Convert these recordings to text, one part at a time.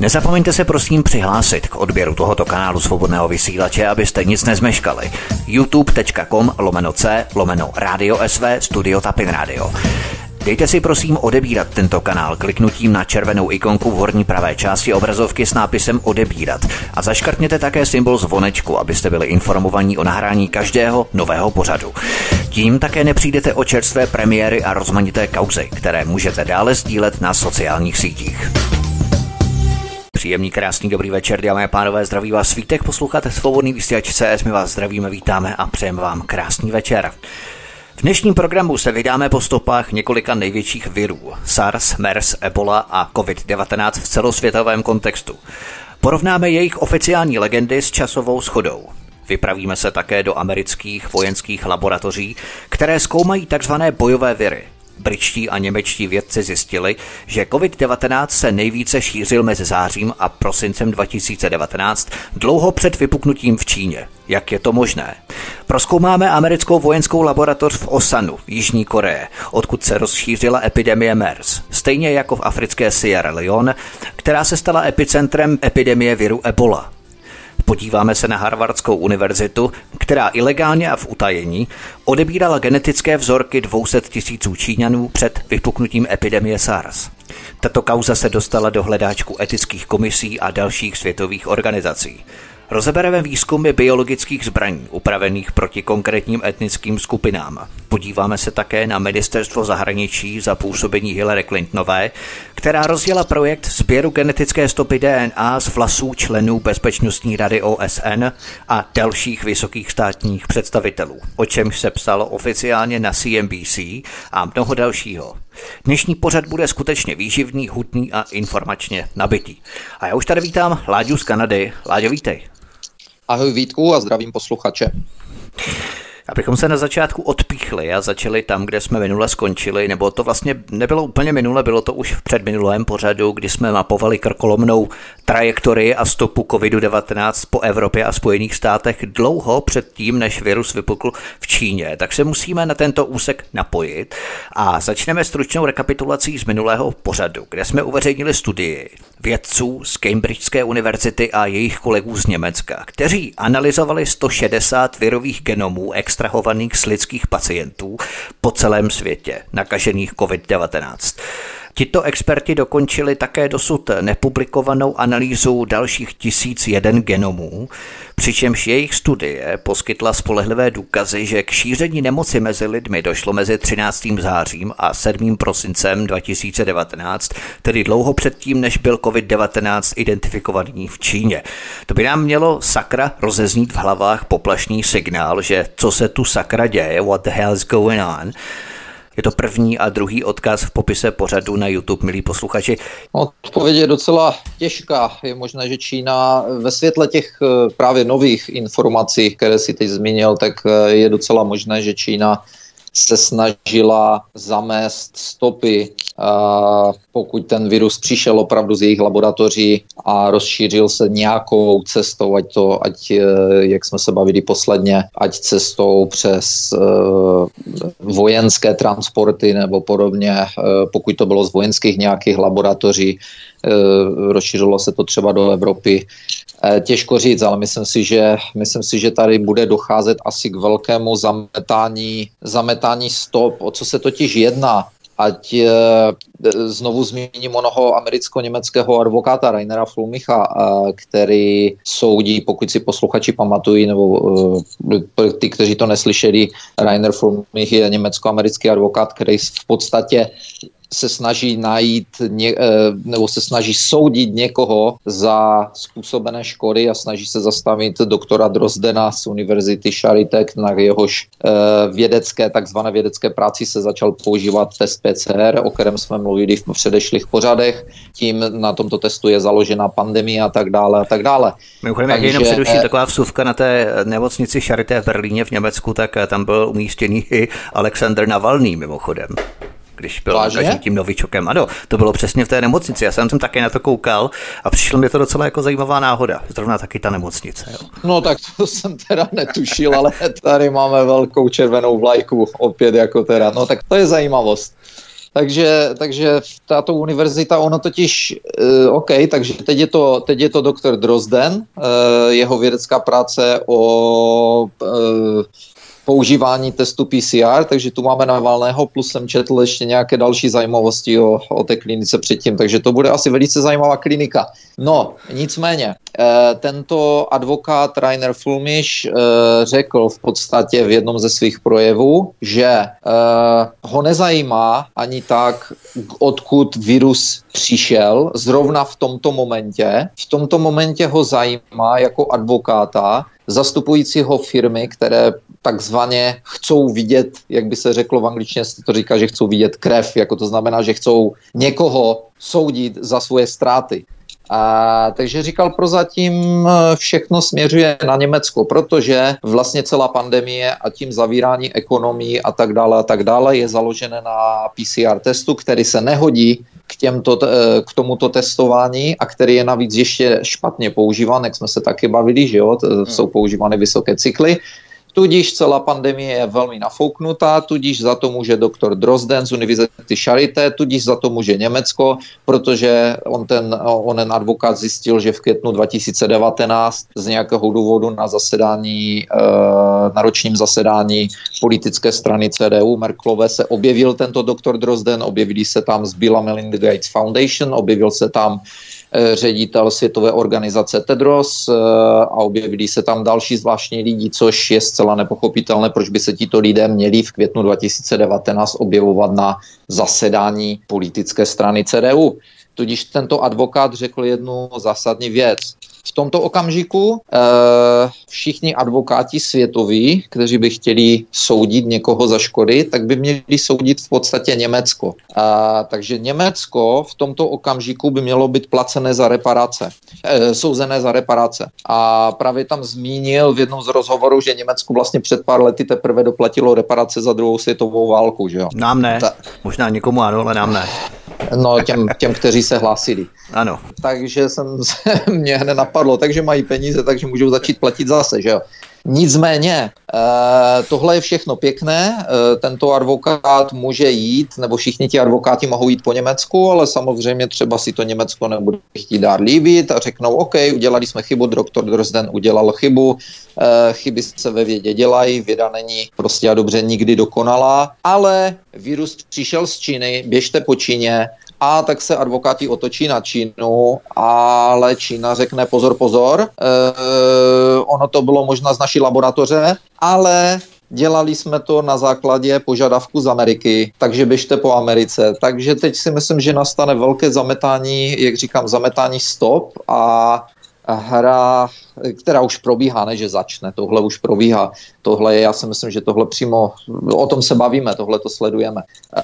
Nezapomeňte se prosím přihlásit k odběru tohoto kanálu Svobodného vysílače, abyste nic nezmeškali. youtube.com lomeno c lomeno radio sv studio tapin radio. Dejte si prosím odebírat tento kanál kliknutím na červenou ikonku v horní pravé části obrazovky s nápisem odebírat a zaškrtněte také symbol zvonečku, abyste byli informovaní o nahrání každého nového pořadu. Tím také nepřijdete o čerstvé premiéry a rozmanité kauzy, které můžete dále sdílet na sociálních sítích. Příjemný, krásný, dobrý večer, dámy a pánové, zdraví vás svítek, posloucháte svobodný vysílač CS, my vás zdravíme, vítáme a přejeme vám krásný večer. V dnešním programu se vydáme po stopách několika největších virů SARS, MERS, Ebola a COVID-19 v celosvětovém kontextu. Porovnáme jejich oficiální legendy s časovou schodou. Vypravíme se také do amerických vojenských laboratoří, které zkoumají tzv. bojové viry – Britští a němečtí vědci zjistili, že COVID-19 se nejvíce šířil mezi zářím a prosincem 2019 dlouho před vypuknutím v Číně. Jak je to možné? Proskoumáme americkou vojenskou laboratoř v Osanu, Jižní Koreje, odkud se rozšířila epidemie MERS, stejně jako v africké Sierra Leone, která se stala epicentrem epidemie viru Ebola. Podíváme se na Harvardskou univerzitu, která ilegálně a v utajení odebírala genetické vzorky 200 tisíců Číňanů před vypuknutím epidemie SARS. Tato kauza se dostala do hledáčku etických komisí a dalších světových organizací. Rozebereme výzkumy biologických zbraní upravených proti konkrétním etnickým skupinám. Podíváme se také na ministerstvo zahraničí za působení Hillary Clintonové, která rozjela projekt sběru genetické stopy DNA z vlasů členů Bezpečnostní rady OSN a dalších vysokých státních představitelů, o čemž se psalo oficiálně na CNBC a mnoho dalšího. Dnešní pořad bude skutečně výživný, hutný a informačně nabitý. A já už tady vítám Láďu z Kanady. Láďo, vítej. Ahoj Vítku a zdravím posluchače. Abychom se na začátku odpíchli a začali tam, kde jsme minule skončili, nebo to vlastně nebylo úplně minule, bylo to už v předminulém pořadu, kdy jsme mapovali krkolomnou trajektorii a stopu COVID-19 po Evropě a Spojených státech dlouho před tím, než virus vypukl v Číně. Tak se musíme na tento úsek napojit a začneme stručnou rekapitulací z minulého pořadu, kde jsme uveřejnili studii vědců z Cambridgeské univerzity a jejich kolegů z Německa, kteří analyzovali 160 virových genomů ex extrahovaných z lidských pacientů po celém světě, nakažených COVID-19. Tito experti dokončili také dosud nepublikovanou analýzu dalších tisíc jeden genomů, přičemž jejich studie poskytla spolehlivé důkazy, že k šíření nemoci mezi lidmi došlo mezi 13. zářím a 7. prosincem 2019, tedy dlouho předtím, než byl COVID-19 identifikovaný v Číně. To by nám mělo sakra rozeznít v hlavách poplašný signál, že co se tu sakra děje, what the hell is going on, je to první a druhý odkaz v popise pořadu na YouTube, milí posluchači. Odpověď je docela těžká. Je možné, že Čína ve světle těch eh, právě nových informací, které si teď zmínil, tak eh, je docela možné, že Čína se snažila zamést stopy, pokud ten virus přišel opravdu z jejich laboratoří a rozšířil se nějakou cestou, ať to, ať, e, jak jsme se bavili posledně, ať cestou přes e, vojenské transporty nebo podobně, e, pokud to bylo z vojenských nějakých laboratoří, rozšířilo se to třeba do Evropy, Eh, těžko říct, ale myslím si, že, myslím si, že tady bude docházet asi k velkému zametání, zametání stop. O co se totiž jedná? ať e, znovu zmíním onoho americko-německého advokáta Rainera Flumicha, e, který soudí, pokud si posluchači pamatují, nebo e, ty, kteří to neslyšeli, Rainer Flumich je německo-americký advokát, který v podstatě se snaží najít ně, eh, nebo se snaží soudit někoho za způsobené škody a snaží se zastavit doktora Drozdena z Univerzity Šaritek, na jehož eh, vědecké, takzvané vědecké práci se začal používat test PCR, o kterém jsme mluvili v předešlých pořadech. Tím na tomto testu je založena pandemie a tak dále a tak dále. Mimochodem, Takže... jenom především taková vsuvka na té nemocnici Charité v Berlíně v Německu, tak tam byl umístěný i Alexander Navalný mimochodem když byl nakažen tím novičokem. Ano, to bylo přesně v té nemocnici. Já jsem tam také na to koukal a přišlo mi to docela jako zajímavá náhoda. Zrovna taky ta nemocnice. Jo. No tak to jsem teda netušil, ale tady máme velkou červenou vlajku opět jako teda. No tak to je zajímavost. takže, takže tato univerzita, ono totiž, uh, OK, takže teď je to, teď je to doktor Drozden, uh, jeho vědecká práce o uh, používání testu PCR, takže tu máme Navalného, plus jsem četl ještě nějaké další zajímavosti o, o té klinice předtím, takže to bude asi velice zajímavá klinika. No, nicméně, tento advokát Rainer Fulmiš e, řekl v podstatě v jednom ze svých projevů, že e, ho nezajímá ani tak, odkud virus přišel, zrovna v tomto momentě. V tomto momentě ho zajímá jako advokáta, zastupujícího firmy, které takzvaně chcou vidět, jak by se řeklo v angličtině, se to říká, že chcou vidět krev, jako to znamená, že chcou někoho soudit za svoje ztráty. A, takže říkal, prozatím eh, všechno směřuje na Německo, protože vlastně celá pandemie a tím zavírání ekonomii a tak dále a tak dále je založené na PCR testu, který se nehodí k, těmto, eh, k tomuto testování a který je navíc ještě špatně používán, jak jsme se taky bavili, že jo, hmm. jsou používány vysoké cykly Tudíž celá pandemie je velmi nafouknutá, tudíž za to může doktor Drozden z Univerzity Charité, tudíž za to může Německo, protože on ten, onen advokát zjistil, že v květnu 2019 z nějakého důvodu na zasedání, eh, na ročním zasedání politické strany CDU Merklové se objevil tento doktor Drozden, objevili se tam z Bill Melinda Gates Foundation, objevil se tam Eh, ředitel Světové organizace Tedros eh, a objevili se tam další zvláštní lidi, což je zcela nepochopitelné, proč by se tito lidé měli v květnu 2019 objevovat na zasedání politické strany CDU. Tudíž tento advokát řekl jednu zásadní věc v tomto okamžiku e, všichni advokáti světoví, kteří by chtěli soudit někoho za škody, tak by měli soudit v podstatě Německo. E, takže Německo v tomto okamžiku by mělo být placené za reparace, e, souzené za reparace. A právě tam zmínil v jednom z rozhovorů, že Německo vlastně před pár lety teprve doplatilo reparace za druhou světovou válku. Že jo? Nám ne, Ta... možná někomu ano, ale nám ne. No, těm, těm, kteří se hlásili. Ano. Takže jsem se, mě hned napadlo, takže mají peníze, takže můžou začít platit zase, že jo. Nicméně, eh, tohle je všechno pěkné, eh, tento advokát může jít, nebo všichni ti advokáti mohou jít po Německu, ale samozřejmě třeba si to Německo nebude chtít dát líbit a řeknou, OK, udělali jsme chybu, doktor Drozden udělal chybu, eh, chyby se ve vědě dělají, věda není prostě a dobře nikdy dokonalá, ale virus přišel z Číny, běžte po Číně, a tak se advokáti otočí na Čínu, ale Čína řekne pozor, pozor, e, ono to bylo možná z naší laboratoře, ale Dělali jsme to na základě požadavku z Ameriky, takže běžte po Americe. Takže teď si myslím, že nastane velké zametání, jak říkám, zametání stop a hra, která už probíhá, ne že začne, tohle už probíhá. Tohle je, já si myslím, že tohle přímo, o tom se bavíme, tohle to sledujeme. E,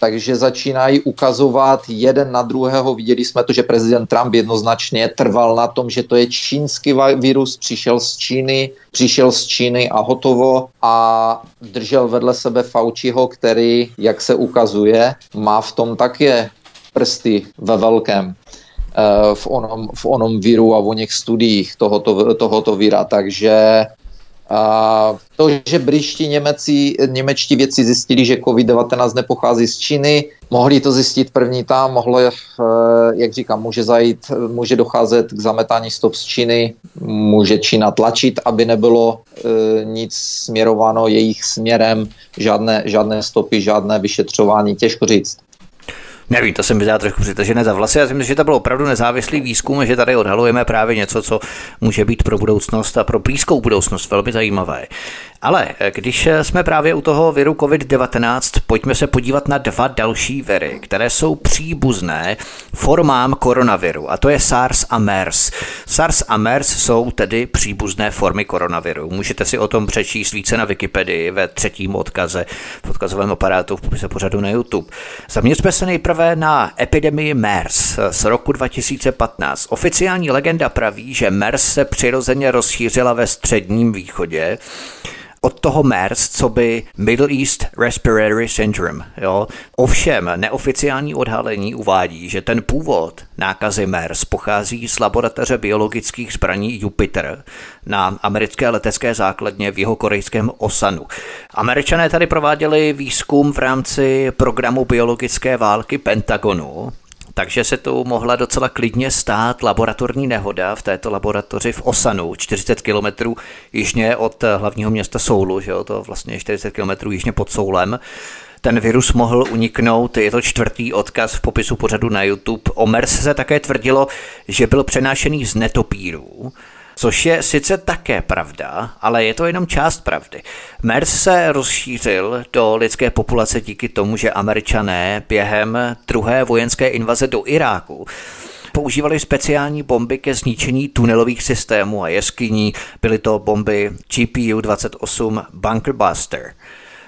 takže začínají ukazovat jeden na druhého. Viděli jsme to, že prezident Trump jednoznačně trval na tom, že to je čínský virus, přišel z Číny, přišel z Číny a hotovo a držel vedle sebe Fauciho, který, jak se ukazuje, má v tom také prsty ve velkém. Eh, v onom, v onom víru a o něch studiích tohoto, tohoto víra. Takže a to, že britští Němeci, němečtí věci zjistili, že COVID-19 nepochází z Číny, mohli to zjistit první tam, mohlo, eh, jak říkám, může zajít, může docházet k zametání stop z Číny, může Čína tlačit, aby nebylo e, nic směrováno jejich směrem, žádné, žádné stopy, žádné vyšetřování, těžko říct. Nevím, to se mi trošku přitažené za vlasy. Já si myslím, že to byl opravdu nezávislý výzkum, že tady odhalujeme právě něco, co může být pro budoucnost a pro blízkou budoucnost velmi zajímavé. Ale eh, když eh, jsme právě u toho viru COVID-19, pojďme se podívat na dva další viry, které jsou příbuzné formám koronaviru, a to je SARS a MERS. SARS a MERS jsou tedy příbuzné formy koronaviru. Můžete si o tom přečíst více na Wikipedii ve třetím odkaze v odkazovém aparátu v popise pořadu na YouTube. Zaměřme se nejprve na epidemii MERS z roku 2015. Oficiální legenda praví, že MERS se přirozeně rozšířila ve středním východě od toho MERS, co by Middle East Respiratory Syndrome. Jo. Ovšem, neoficiální odhalení uvádí, že ten původ nákazy MERS pochází z laboratoře biologických zbraní Jupiter na americké letecké základně v jeho korejském Osanu. Američané tady prováděli výzkum v rámci programu biologické války Pentagonu, takže se tu mohla docela klidně stát laboratorní nehoda v této laboratoři v Osanu, 40 km jižně od hlavního města Soulu, že jo, to vlastně 40 km jižně pod Soulem ten virus mohl uniknout. Je to čtvrtý odkaz v popisu pořadu na YouTube. O MERS se také tvrdilo, že byl přenášený z netopírů což je sice také pravda, ale je to jenom část pravdy. MERS se rozšířil do lidské populace díky tomu, že američané během druhé vojenské invaze do Iráku používali speciální bomby ke zničení tunelových systémů a jeskyní. Byly to bomby GPU-28 Bunker Buster.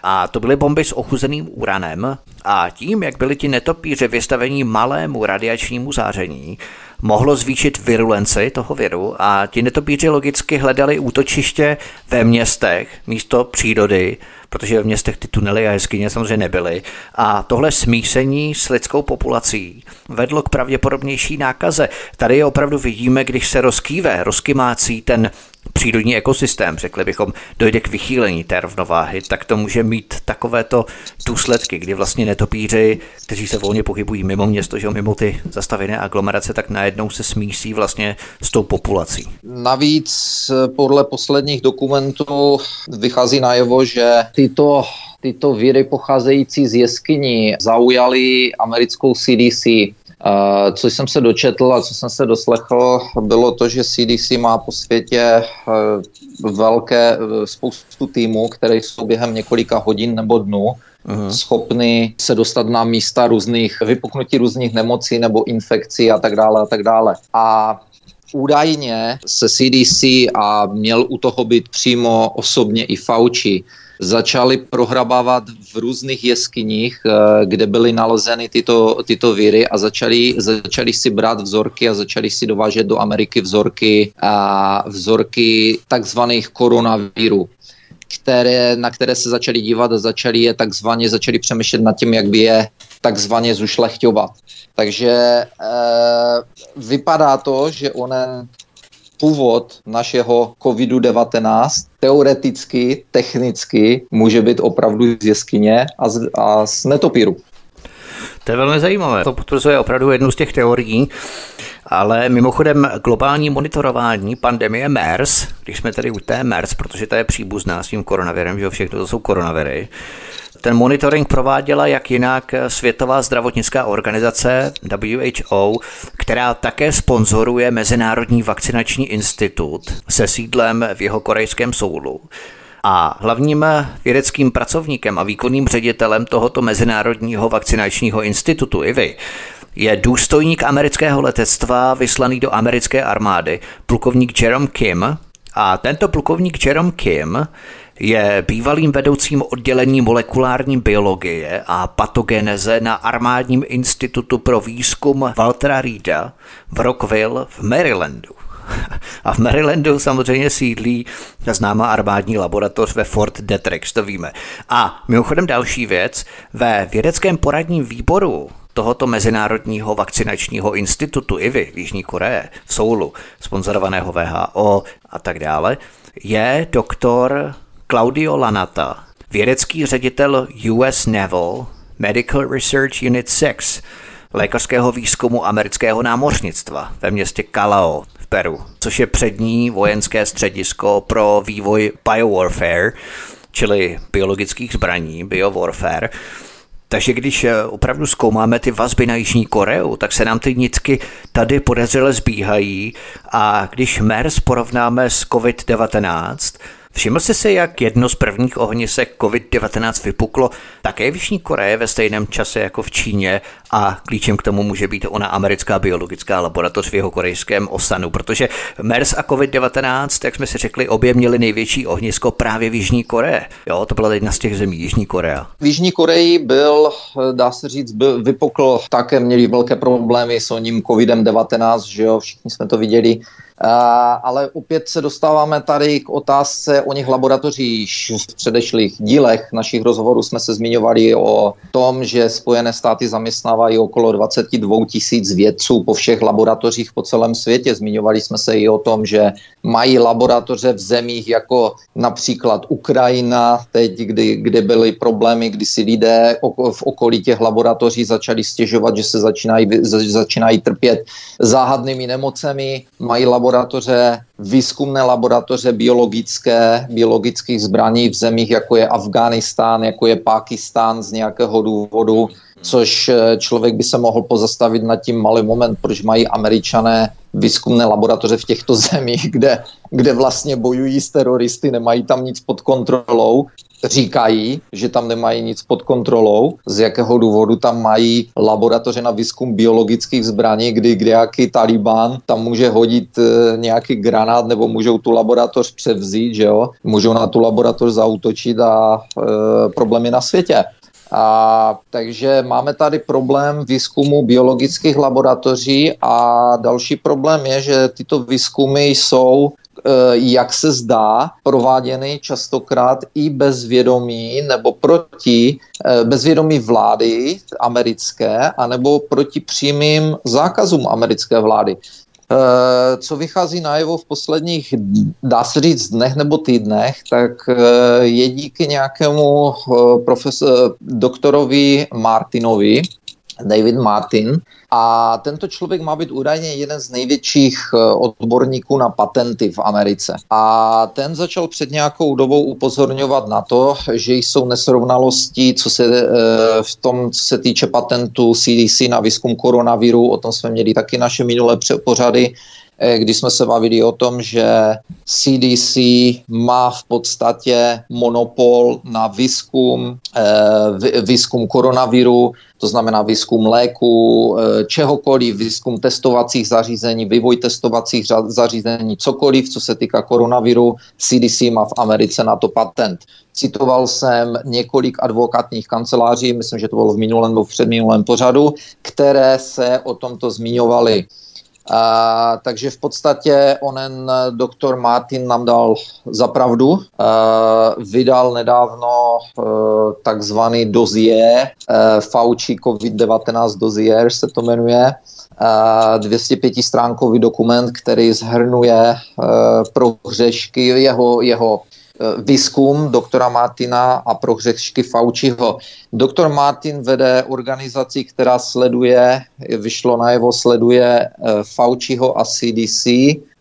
A to byly bomby s ochuzeným uranem a tím, jak byli ti netopíři vystavení malému radiačnímu záření, mohlo zvýšit virulenci toho viru a ti netopíři logicky hledali útočiště ve městech místo přírody, protože v městech ty tunely a jeskyně samozřejmě nebyly. A tohle smísení s lidskou populací vedlo k pravděpodobnější nákaze. Tady je opravdu vidíme, když se rozkýve, rozkymácí ten přírodní ekosystém, řekli bychom, dojde k vychýlení té rovnováhy, tak to může mít takovéto důsledky, kdy vlastně netopíři, kteří se volně pohybují mimo město, že mimo ty zastavené aglomerace, tak najednou se smísí vlastně s tou populací. Navíc podle posledních dokumentů vychází najevo, že tyto tyto viry pocházející z jeskyní zaujaly americkou CDC. Co jsem se dočetl a co jsem se doslechl, bylo to, že CDC má po světě eh, velké eh, spoustu týmů, které jsou během několika hodin nebo dnů uh-huh. schopny se dostat na místa různých vypuknutí různých nemocí nebo infekcí a tak dále a tak dále. A údajně se CDC a měl u toho být přímo osobně i Fauci, začali prohrabávat v různých jeskyních, eh, kde byly nalezeny tyto, tyto víry a začali, začali si brát vzorky a začali si dovážet do Ameriky vzorky, a vzorky takzvaných koronavírů které, na které se začali dívat a začali je takzvaně, začali přemýšlet nad tím, jak by je takzvaně zušlechťovat. Takže e, vypadá to, že onen původ našeho COVID-19 teoreticky, technicky může být opravdu z jeskyně a z, a z netopíru. To je velmi zajímavé. To potvrzuje opravdu jednu z těch teorií. Ale mimochodem globální monitorování pandemie MERS, když jsme tady u té MERS, protože to je příbuzná s tím koronavirem, že všechno to jsou koronaviry, ten monitoring prováděla jak jinak Světová zdravotnická organizace WHO, která také sponzoruje Mezinárodní vakcinační institut se sídlem v jeho korejském soulu. A hlavním vědeckým pracovníkem a výkonným ředitelem tohoto Mezinárodního vakcinačního institutu IVI je důstojník amerického letectva vyslaný do americké armády, plukovník Jerome Kim. A tento plukovník Jerome Kim je bývalým vedoucím oddělení molekulární biologie a patogeneze na Armádním institutu pro výzkum Waltera Reeda v Rockville v Marylandu. A v Marylandu samozřejmě sídlí známá armádní laboratoř ve Fort Detrick, to víme. A mimochodem další věc, ve vědeckém poradním výboru tohoto Mezinárodního vakcinačního institutu IVI v Jižní Koreje, v Soulu, sponzorovaného VHO a tak dále, je doktor Claudio Lanata, vědecký ředitel US Naval Medical Research Unit 6, lékařského výzkumu amerického námořnictva ve městě Calao v Peru, což je přední vojenské středisko pro vývoj biowarfare, čili biologických zbraní, biowarfare, takže když eh, opravdu zkoumáme ty vazby na Jižní Koreu, tak se nám ty nitky tady podezřele zbíhají. A když MERS porovnáme s COVID-19, Všiml jsi si, jak jedno z prvních ohnisek COVID-19 vypuklo také v Jižní Koreje ve stejném čase jako v Číně a klíčem k tomu může být ona americká biologická laboratoř v jeho korejském Osanu, protože MERS a COVID-19, jak jsme si řekli, obě měly největší ohnisko právě v Jižní Koreje. Jo, to byla jedna z těch zemí, Jižní Korea. V Jižní Koreji byl, dá se říct, byl, vypukl také, měli velké problémy s oním COVID-19, že jo, všichni jsme to viděli ale opět se dostáváme tady k otázce o něch laboratořích. V předešlých dílech našich rozhovorů jsme se zmiňovali o tom, že Spojené státy zaměstnávají okolo 22 tisíc vědců po všech laboratořích po celém světě. Zmiňovali jsme se i o tom, že mají laboratoře v zemích jako například Ukrajina, teď, kdy, kde byly problémy, kdy si lidé v okolí těch laboratoří začali stěžovat, že se začínají, začínají trpět záhadnými nemocemi. Mají laboratoře, výzkumné laboratoře biologické, biologických zbraní v zemích, jako je Afghánistán, jako je Pákistán z nějakého důvodu což eh, člověk by se mohl pozastavit nad tím malý moment, proč mají američané výzkumné laboratoře v těchto zemích, kde, kde vlastně bojují s teroristy, nemají tam nic pod kontrolou, říkají, že tam nemají nic pod kontrolou, z jakého důvodu tam mají laboratoře na výzkum biologických zbraní, kdy nějaký Taliban tam může hodit e, nějaký granát nebo můžou tu laboratoř převzít, že jo? můžou na tu laboratoř zautočit a e, problémy na světě. A, takže máme tady problém výzkumu biologických laboratoří a další problém je, že tyto výzkumy jsou jak se zdá, prováděny častokrát i bez vědomí nebo proti e, bezvědomí vlády americké, anebo proti přímým zákazům americké vlády. Eh, co vychází najevo v posledních, dá se říct, dnech nebo týdnech, tak eh, je díky nějakému eh, profesor, doktorovi Martinovi, David Martin. A tento člověk má být údajně jeden z největších odborníků na patenty v Americe. A ten začal před nějakou dobou upozorňovat na to, že jsou nesrovnalosti, co se v tom, co se týče patentu CDC na výzkum koronaviru, o tom jsme měli taky naše minulé pořady, Eh, kdy jsme se bavili o tom, že CDC má v podstatě monopol na výzkum, eh, výzkum koronaviru, to znamená výzkum léku, eh, čehokoliv, výzkum testovacích zařízení, vývoj testovacích zařízení, cokoliv, co se týká koronaviru, CDC má v Americe na to patent. Citoval jsem několik advokátních kanceláří, myslím, že to bylo v minulém nebo v předminulém pořadu, které se o tomto zmiňovali. A, takže v podstatě onen doktor Martin nám dal zapravdu. Uh, vydal nedávno uh, takzvaný dozie, uh, Fauci COVID-19 dozier se to jmenuje. Uh, 205 stránkový dokument, který zhrnuje uh, prohřešky jeho, jeho Eh, výzkum doktora Martina a prohřešky Fauciho. Doktor Martin vede organizaci, která sleduje, vyšlo najevo, sleduje eh, Fauciho a CDC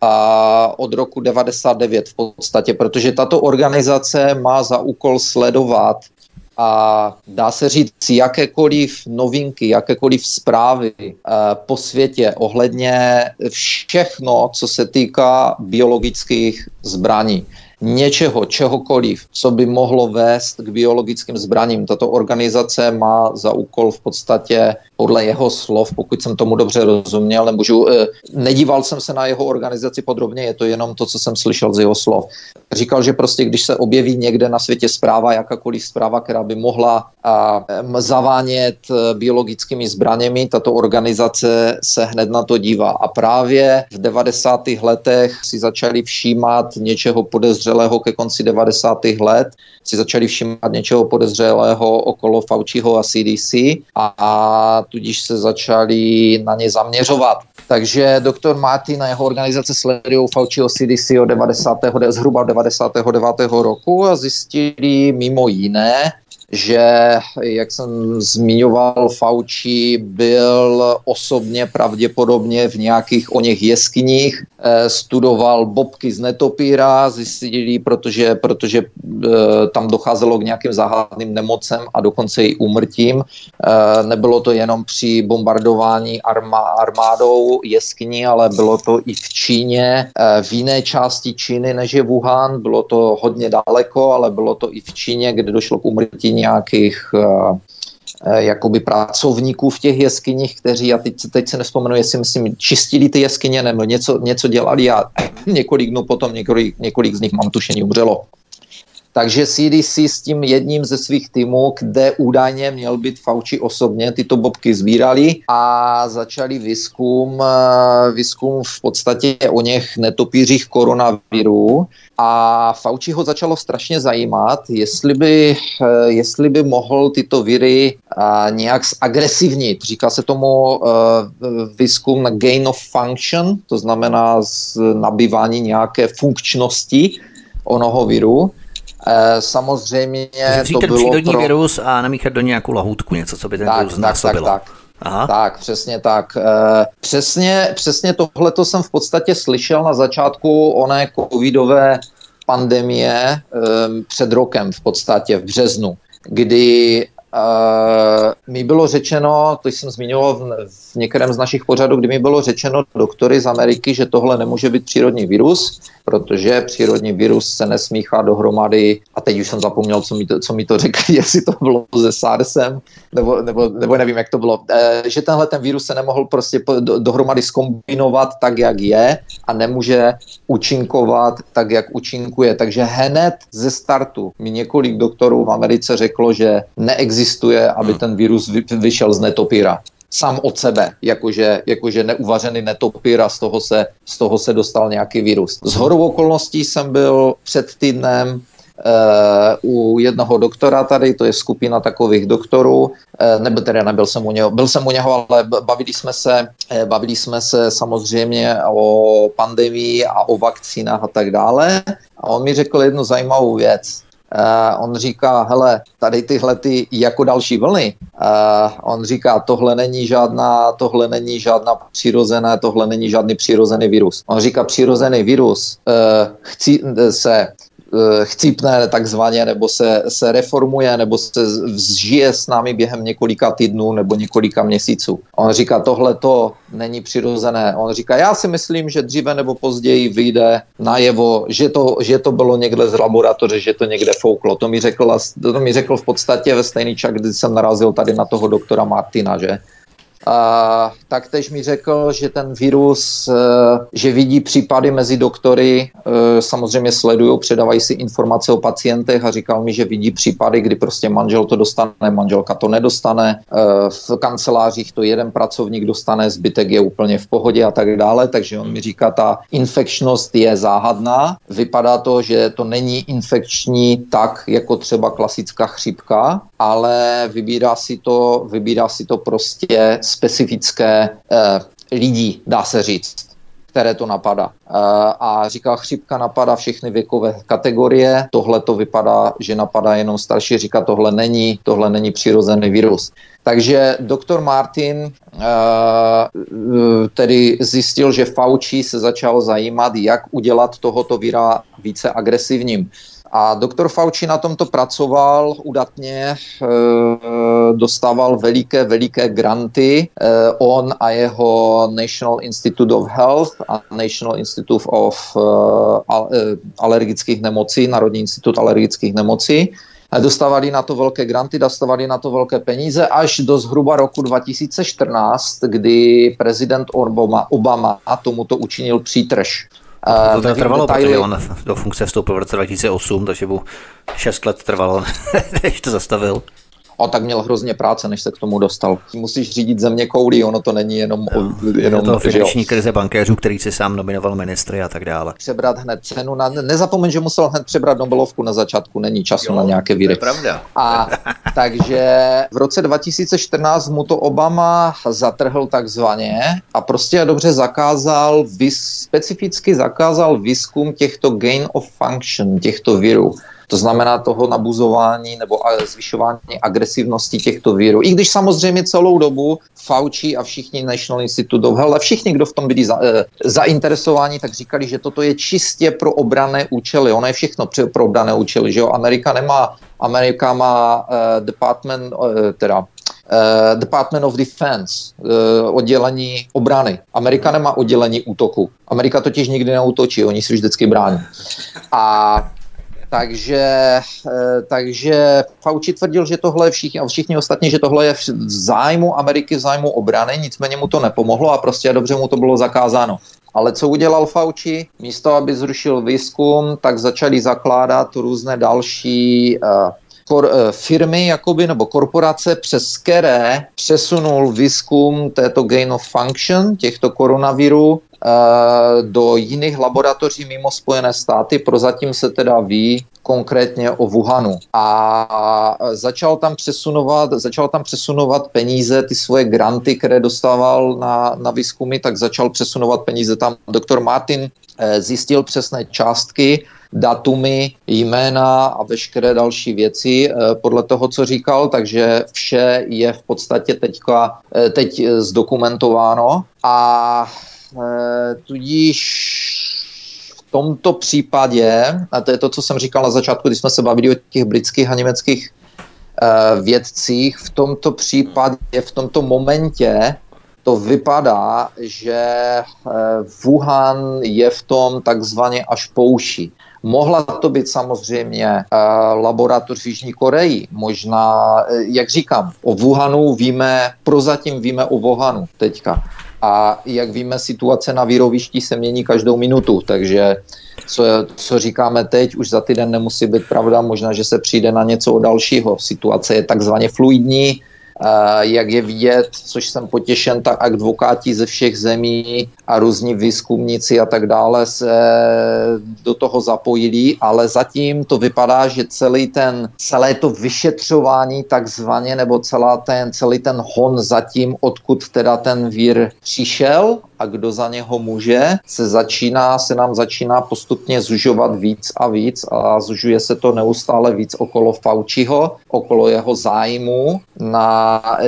a od roku 99 v podstatě, protože tato organizace má za úkol sledovat a dá se říct jakékoliv novinky, jakékoliv zprávy po světě ohledně všechno, co se týká biologických zbraní něčeho, čehokoliv, co by mohlo vést k biologickým zbraním. Tato organizace má za úkol v podstatě podle jeho slov, pokud jsem tomu dobře rozuměl, nemůžu, eh, nedíval jsem se na jeho organizaci podrobně, je to jenom to, co jsem slyšel z jeho slov. Říkal, že prostě když se objeví někde na světě zpráva, jakákoliv zpráva, která by mohla zavánět eh, biologickými zbraněmi, tato organizace se hned na to dívá. A právě v 90. letech si začali všímat něčeho podezřelého ke konci 90. let, si začali všímat něčeho podezřelého okolo Fauciho a CDC a, a tudíž se začali na ně zaměřovat. Takže doktor Martin a jeho organizace sledují Fauciho CDC od 90. zhruba 99. roku a zjistili mimo jiné, že, jak jsem zmiňoval, Fauci byl osobně pravděpodobně v nějakých o něch jeskyních, eh, studoval bobky z netopíra, zjistili, protože, protože eh, tam docházelo k nějakým záhadným nemocem a dokonce i úmrtím. Eh, nebylo to jenom při bombardování armádou jeskyní, ale bylo to i v Číně, v jiné části Číny než je Wuhan, bylo to hodně daleko, ale bylo to i v Číně, kde došlo k úmrtí nějakých uh, jakoby pracovníků v těch jeskyních, kteří, já teď, teď se nespomenu, jestli myslím, čistili ty jeskyně nebo něco, něco dělali a několik dnů potom několik, několik z nich mám tušení umřelo. Takže CDC s tím jedním ze svých týmů, kde údajně měl být Fauci osobně, tyto bobky sbírali a začali výzkum, eh, výzkum v podstatě o něch netopířích koronaviru a Fauci ho začalo strašně zajímat, jestli by, eh, jestli by mohl tyto viry eh, nějak agresivnit. Říká se tomu výzkum na gain of function, to znamená z nabývání nějaké funkčnosti onoho viru. E, samozřejmě to bylo přírodní pro... virus a namíchat do nějakou lahůdku něco, co by ten tak, virus tak, tak, tak. Aha. Tak, přesně tak. E, přesně, přesně tohle to jsem v podstatě slyšel na začátku oné covidové pandemie e, před rokem v podstatě v březnu, kdy Uh, mi bylo řečeno, to jsem zmiňoval v, v některém z našich pořadů, kdy mi bylo řečeno doktory z Ameriky, že tohle nemůže být přírodní virus, protože přírodní virus se nesmíchá dohromady, a teď už jsem zapomněl, co mi to, co mi to řekli, jestli to bylo se SARSem, nebo, nebo, nebo nevím, jak to bylo, e, že tenhle ten virus se nemohl prostě do, dohromady skombinovat tak, jak je a nemůže účinkovat tak, jak účinkuje. Takže hned ze startu mi několik doktorů v Americe řeklo, že neexistuje, aby ten virus vy, vyšel z netopíra sám od sebe, jakože, jakože neuvařený netopír a z toho, se, z toho se dostal nějaký virus. Z hodou okolností jsem byl před týdnem Uh, u jednoho doktora tady, to je skupina takových doktorů, uh, nebo tedy nebyl jsem u něho, byl jsem u něho, ale bavili jsme se, uh, bavili jsme se samozřejmě o pandemii a o vakcínách a tak dále. A on mi řekl jednu zajímavou věc. Uh, on říká, hele, tady tyhle ty jako další vlny, uh, on říká, tohle není žádná, tohle není žádná přirozená, tohle není žádný přirozený virus. On říká, přirozený virus uh, chci, se chcípne takzvaně, nebo se, se reformuje, nebo se zžije s námi během několika týdnů nebo několika měsíců. On říká, tohle to není přirozené. On říká, já si myslím, že dříve nebo později vyjde najevo, že to, že to bylo někde z laboratoře, že to někde fouklo. To mi řekl, to mi řekl v podstatě ve stejný čas, kdy jsem narazil tady na toho doktora Martina, že a taktéž mi řekl, že ten virus, eh, že vidí případy mezi doktory, eh, samozřejmě sledují, předávají si informace o pacientech a říkal mi, že vidí případy, kdy prostě manžel to dostane, manželka to nedostane, eh, v kancelářích to jeden pracovník dostane, zbytek je úplně v pohodě a tak dále, takže on mi říká, ta infekčnost je záhadná, vypadá to, že to není infekční tak, jako třeba klasická chřipka, ale vybírá si to, vybírá si to prostě specifické eh, lidí, dá se říct které to napadá. Eh, a říká, chřipka napadá všechny věkové kategorie, tohle to vypadá, že napadá jenom starší, říká, tohle není, tohle není přirozený virus. Takže doktor Martin uh, tedy zjistil, že Fauci se začal zajímat, jak udělat tohoto víra více agresivním. A doktor Fauci na tomto pracoval udatně, eh, dostával veliké, veliké granty. Eh, on a jeho National Institute of Health a National Institute of eh, alergických nemocí, Národní institut alergických nemocí, dostávali na to velké granty, dostávali na to velké peníze až do zhruba roku 2014, kdy prezident Obama, Obama tomuto učinil přítrž. To to trvalo, detaily. protože on do funkce vstoupil v roce 2008, takže mu 6 let trvalo, než to zastavil a tak měl hrozně práce, než se k tomu dostal. Musíš řídit země koulí, ono to není jenom... No, jenom je to finanční krize bankéřů, který si sám nominoval ministry a tak dále. Přebrat hned cenu. Na, nezapomeň, že musel hned přebrat Nobelovku na začátku, není času jo, na nějaké víry. To je pravda. A takže v roce 2014 mu to Obama zatrhl takzvaně a prostě dobře zakázal, vys, specificky zakázal výzkum těchto gain of function, těchto virů. To znamená toho nabuzování nebo zvyšování agresivnosti těchto vírů. I když samozřejmě celou dobu Fauci a všichni National Institute of Health, všichni, kdo v tom byli za, e, zainteresováni, tak říkali, že toto je čistě pro obrané účely. Ono je všechno pro obrané účely, že jo. Amerika nemá, Amerika má uh, department, uh, teda Uh, Department of Defense, uh, oddělení obrany. Amerika nemá oddělení útoku. Amerika totiž nikdy neútočí, oni si vždycky brání. A takže, eh, takže Fauci tvrdil, že tohle všichni, a všichni ostatní, že tohle je v zájmu Ameriky, v zájmu obrany, nicméně mu to nepomohlo a prostě dobře mu to bylo zakázáno. Ale co udělal Fauci? Místo, aby zrušil výzkum, tak začali zakládat různé další uh, kor, eh, firmy jakoby, nebo korporace, přes které přesunul výzkum této gain of function, těchto koronavirů, eh, do jiných laboratoří mimo Spojené státy. Prozatím se teda ví konkrétně o Wuhanu. A začal tam přesunovat, začal tam přesunovat peníze, ty svoje granty, které dostával na, na výzkumy, tak začal přesunovat peníze tam. Doktor Martin eh, zjistil přesné částky, datumy, jména a veškeré další věci eh, podle toho, co říkal, takže vše je v podstatě teďka, eh, teď zdokumentováno a eh, tudíž v tomto případě, a to je to, co jsem říkal na začátku, když jsme se bavili o těch britských a německých vědcích, v tomto případě, v tomto momentě to vypadá, že Wuhan je v tom takzvaně až pouší. Mohla to být samozřejmě uh, laboratoř v Jižní Koreji, možná, uh, jak říkám, o Wuhanu víme, prozatím víme o Wuhanu teďka. A jak víme, situace na výrovišti se mění každou minutu, takže co, co říkáme teď, už za týden nemusí být pravda, možná, že se přijde na něco dalšího. Situace je takzvaně fluidní, jak je vidět, což jsem potěšen, tak advokáti ze všech zemí a různí výzkumníci a tak dále se do toho zapojili, ale zatím to vypadá, že celý ten, celé to vyšetřování takzvaně, nebo celá ten, celý ten hon zatím, odkud teda ten vír přišel, a kdo za něho může, se začíná, se nám začíná postupně zužovat víc a víc a zužuje se to neustále víc okolo Faučiho, okolo jeho zájmu na e,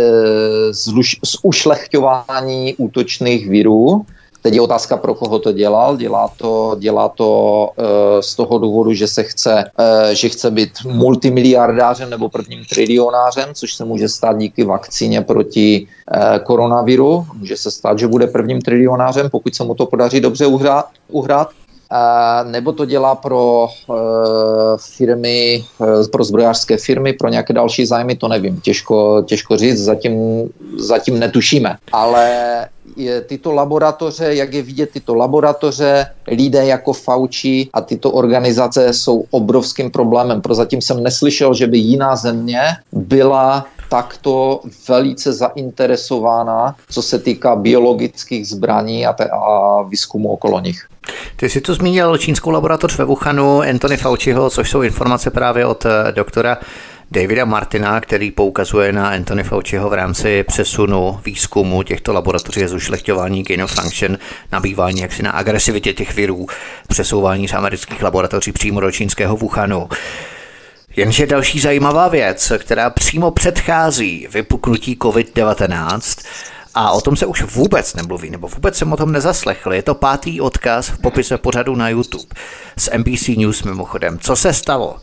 zluš, zušlechťování útočných virů Teď je otázka, pro koho to dělal. Dělá to, dělá to uh, z toho důvodu, že se chce, uh, že chce být multimiliardářem nebo prvním trilionářem, což se může stát díky vakcíně proti uh, koronaviru. Může se stát, že bude prvním trilionářem, pokud se mu to podaří dobře uhrát. uhrát. Uh, nebo to dělá pro uh, firmy, uh, pro zbrojářské firmy, pro nějaké další zájmy, to nevím, těžko, těžko říct, zatím, zatím netušíme. Ale je, tyto laboratoře, jak je vidět, tyto laboratoře, lidé jako Fauci a tyto organizace jsou obrovským problémem. Prozatím jsem neslyšel, že by jiná země byla takto velice zainteresována, co se týká biologických zbraní a, te- a výzkumu okolo nich. Ty jsi tu zmínil čínskou laboratoř ve Wuhanu Anthony Fauciho, což jsou informace právě od eh, doktora Davida Martina, který poukazuje na Anthony Fauciho v rámci přesunu výzkumu těchto laboratoří a zušlechťování gain of function, nabývání jaksi na agresivitě těch virů, přesouvání z amerických laboratoří přímo do čínského Wuhanu. Jenže další zajímavá věc, která přímo předchází vypuknutí COVID-19, a o tom se už vůbec nemluví, nebo vůbec jsem o tom nezaslechl. Je to pátý odkaz v popise pořadu na YouTube z NBC News mimochodem. Co se stalo?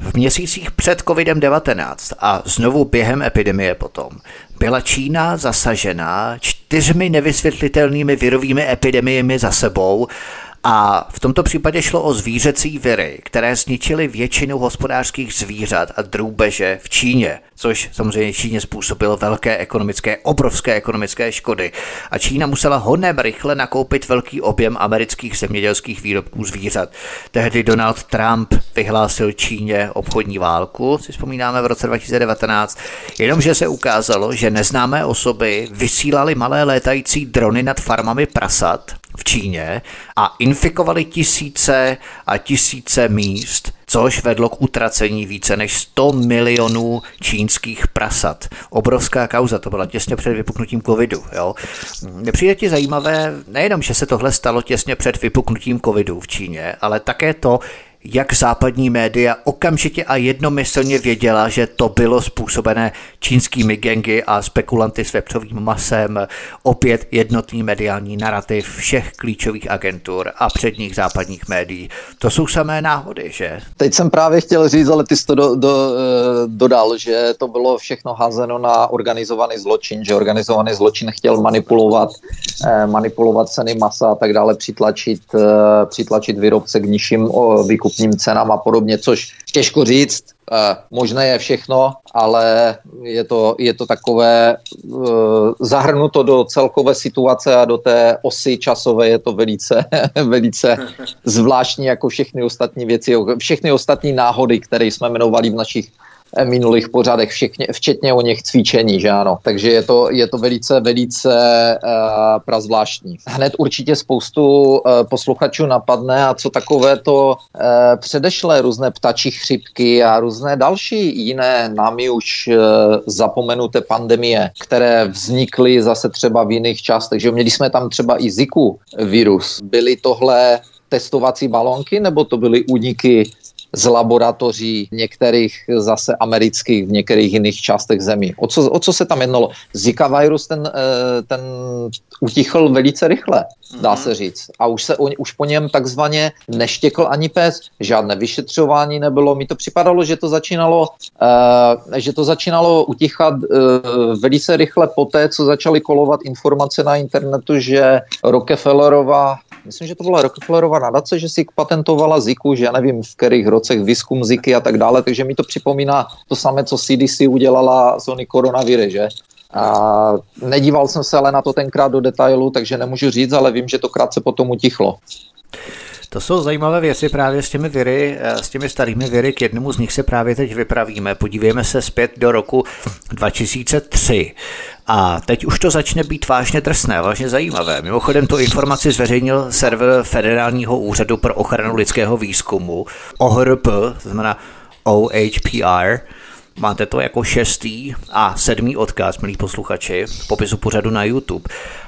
V měsících před COVID-19 a znovu během epidemie potom byla Čína zasažena čtyřmi nevysvětlitelnými virovými epidemiemi za sebou a v tomto případě šlo o zvířecí viry, které zničily většinu hospodářských zvířat a drůbeže v Číně, což samozřejmě Číně způsobilo velké ekonomické, obrovské ekonomické škody. A Čína musela hodně rychle nakoupit velký objem amerických zemědělských výrobků zvířat. Tehdy Donald Trump vyhlásil Číně obchodní válku, si vzpomínáme v roce 2019, jenomže se ukázalo, že neznámé osoby vysílali malé létající drony nad farmami prasat v Číně a infikovali tisíce a tisíce míst, což vedlo k utracení více než 100 milionů čínských prasat. Obrovská kauza, to byla těsně před vypuknutím covidu. Jo? Nepřijde ti zajímavé nejenom, že se tohle stalo těsně před vypuknutím covidu v Číně, ale také to, jak západní média okamžitě a jednomyslně věděla, že to bylo způsobené čínskými gengy a spekulanty s vepřovým masem, opět jednotný mediální narrativ všech klíčových agentur a předních západních médií. To jsou samé náhody, že? Teď jsem právě chtěl říct, ale ty jsi to do, do, eh, dodal, že to bylo všechno házeno na organizovaný zločin, že organizovaný zločin chtěl manipulovat, eh, manipulovat ceny masa a tak dále, přitlačit, eh, přitlačit výrobce k nižším výkupům různým cenám a podobně, což těžko říct, eh, možné je všechno, ale je to, je to takové eh, zahrnuto do celkové situace a do té osy časové je to velice, velice zvláštní jako všechny ostatní věci, všechny ostatní náhody, které jsme jmenovali v našich minulých pořadech, včetně, včetně o něch cvičení, že ano. Takže je to, je to velice, velice uh, prazvláštní. Hned určitě spoustu uh, posluchačů napadne a co takové to uh, předešlé různé ptačí chřipky a různé další jiné námi už uh, zapomenuté pandemie, které vznikly zase třeba v jiných částech, že měli jsme tam třeba i Ziku virus. Byly tohle testovací balonky, nebo to byly úniky z laboratoří některých zase amerických v některých jiných částech zemí. O co, o co se tam jednalo? Zika virus ten, eh, ten utichl velice rychle, dá mhm. se říct. A už, se, už po něm takzvaně neštěkl ani pes. Žádné vyšetřování nebylo. Mi to připadalo, že to začínalo, uh, že to začínalo utichat uh, velice rychle poté, co začaly kolovat informace na internetu, že Rockefellerova myslím, že to byla Rockefellerova nadace, že si patentovala Ziku, že já nevím v kterých rocech výzkum Ziky a tak dále, takže mi to připomíná to samé, co CDC udělala z ony koronaviry, že? A nedíval jsem se ale na to tenkrát do detailu, takže nemůžu říct, ale vím, že to krátce potom utichlo. To jsou zajímavé věci právě s těmi viry, eh, s těmi starými viry. K jednomu z nich se právě teď vypravíme. Podívejme se zpět do roku 2003. A teď už to začne být vážně drsné, vážně zajímavé. Mimochodem tu informaci zveřejnil server Federálního úřadu pro ochranu lidského výzkumu, OHRP, to znamená OHPR, Máte to jako šestý a sedmý odkaz, milí posluchači, v popisu pořadu na YouTube.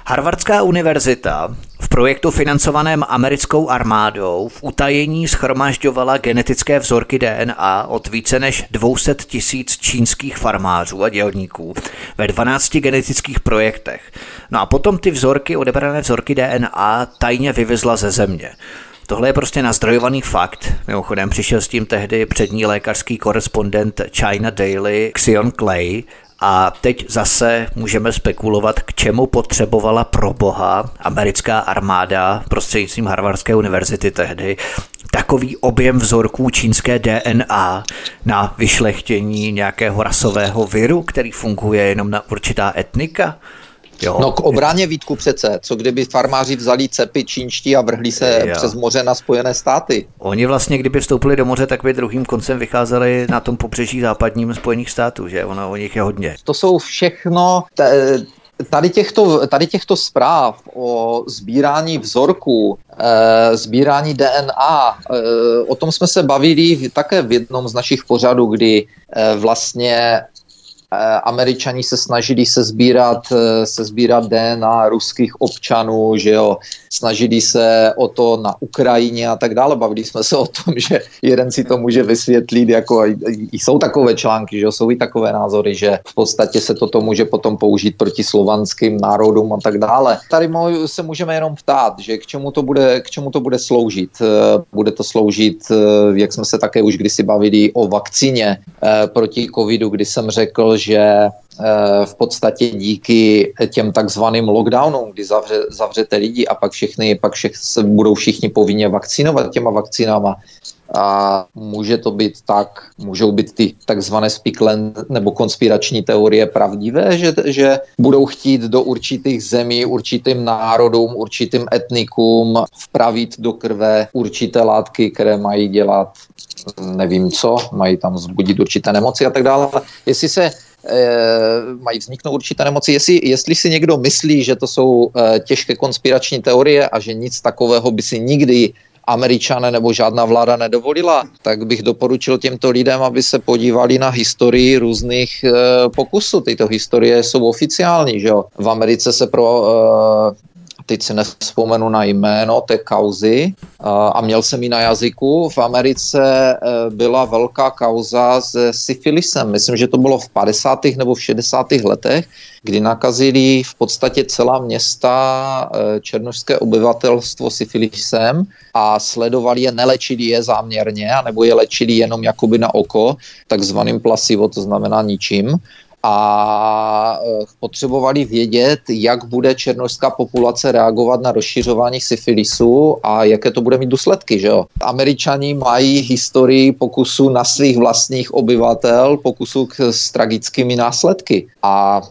Harvardská univerzita v projektu financovaném americkou armádou v utajení schromažďovala genetické vzorky DNA od více než 200 tisíc čínských farmářů a dělníků ve 12 genetických projektech. No a potom ty vzorky, odebrané vzorky DNA, tajně vyvezla ze země. Tohle je prostě nazdrojovaný fakt. Mimochodem přišel s tím tehdy přední lékařský korespondent China Daily Xion Clay a teď zase můžeme spekulovat, k čemu potřebovala pro boha americká armáda prostřednictvím Harvardské univerzity tehdy takový objem vzorků čínské DNA na vyšlechtění nějakého rasového viru, který funguje jenom na určitá etnika. Jo. No k obraně Vítku přece, co kdyby farmáři vzali cepy čínští a vrhli se jo. přes moře na Spojené státy. Oni vlastně, kdyby vstoupili do moře, tak by druhým koncem vycházeli na tom pobřeží západním Spojených států, že ono o nich je hodně. To jsou všechno, t- tady těchto, tady těchto zpráv o sbírání vzorků, e, sbírání DNA, e, o tom jsme se bavili také v jednom z našich pořadů, kdy e, vlastně Eh, Američani se snažili se sbírat, eh, se sbírat DNA ruských občanů, že jo, snažili se o to na Ukrajině a tak dále. Bavili jsme se o tom, že jeden si to může vysvětlit, jako jsou takové články, že jo, jsou i takové názory, že v podstatě se toto může potom použít proti slovanským národům a tak dále. Tady se můžeme jenom ptát, že k čemu to bude, k čemu to bude sloužit. Eh, bude to sloužit, jak jsme se také už kdysi bavili o vakcíně proti covidu, kdy jsem řekl, že eh, v podstatě díky těm takzvaným lockdownům, kdy zavře, zavřete lidi a pak všechny, pak všech se budou všichni povinně vakcinovat těma vakcínama, a může to být tak, můžou být ty takzvané spiklen nebo konspirační teorie pravdivé, že, že budou chtít do určitých zemí, určitým národům, určitým etnikům vpravit do krve určité látky, které mají dělat nevím co, mají tam zbudit určité nemoci a tak dále. Jestli se mají vzniknout určité nemoci. Jestli, jestli si někdo myslí, že to jsou eh, těžké konspirační teorie a že nic takového by si nikdy američané nebo žádná vláda nedovolila, tak bych doporučil těmto lidem, aby se podívali na historii různých e, pokusů. Tyto historie jsou oficiální, že jo. V Americe se pro teď si nespomenu na jméno té kauzy a měl jsem ji na jazyku. V Americe e, byla velká kauza se syfilisem. Myslím, že to bylo v 50. nebo v 60. letech, kdy nakazili v podstatě celá města e, černožské obyvatelstvo syfilisem a sledovali je, nelečili je záměrně, anebo je lečili jenom jakoby na oko, takzvaným plasivo, to znamená ničím a eh, potřebovali vědět, jak bude černožská populace reagovat na rozšiřování syfilisu a jaké to bude mít důsledky. Že jo? Američani mají historii pokusu na svých vlastních obyvatel, pokusu s tragickými následky. A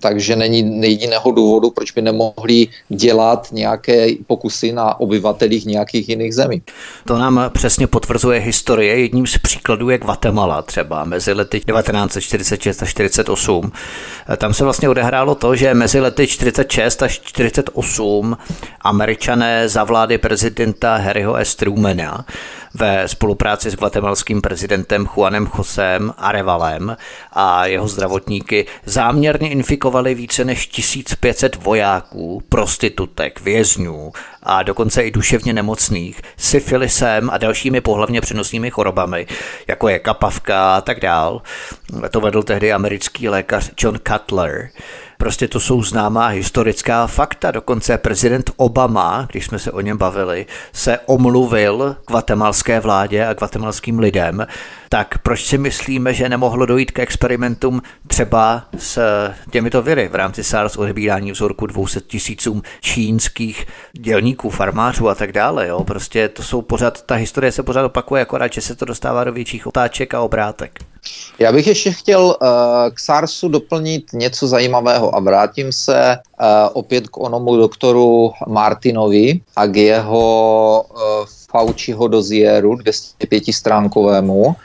takže není jediného důvodu, proč by nemohli dělat nějaké pokusy na obyvatelích nějakých jiných zemí. To nám přesně potvrzuje historie. Jedním z příkladů je Guatemala třeba mezi lety 1946 a 48. Tam se vlastně odehrálo to, že mezi lety 46 až 48 američané za vlády prezidenta Harryho S. Trumana ve spolupráci s guatemalským prezidentem Juanem Josem Arevalem a jeho zdravotníky záměrně infikovali více než 1500 vojáků, prostitutek, vězňů a dokonce i duševně nemocných syfilisem a dalšími pohlavně přenosnými chorobami, jako je kapavka a tak dál. To vedl tehdy americký lékař John Cutler. Prostě to jsou známá historická fakta. Dokonce prezident Obama, když jsme se o něm bavili, se omluvil guatemalské vládě a guatemalským lidem. Tak proč si myslíme, že nemohlo dojít k experimentům třeba s těmito viry v rámci SARS odebírání vzorku 200 tisícům čínských dělníků, farmářů a tak dále. Jo? Prostě to jsou pořád, ta historie se pořád opakuje, akorát, že se to dostává do větších otáček a obrátek. Já bych ještě chtěl uh, k SARSu doplnit něco zajímavého a vrátím se uh, opět k onomu doktoru Martinovi a k jeho uh, Fauciho dozieru 205 stránkovému.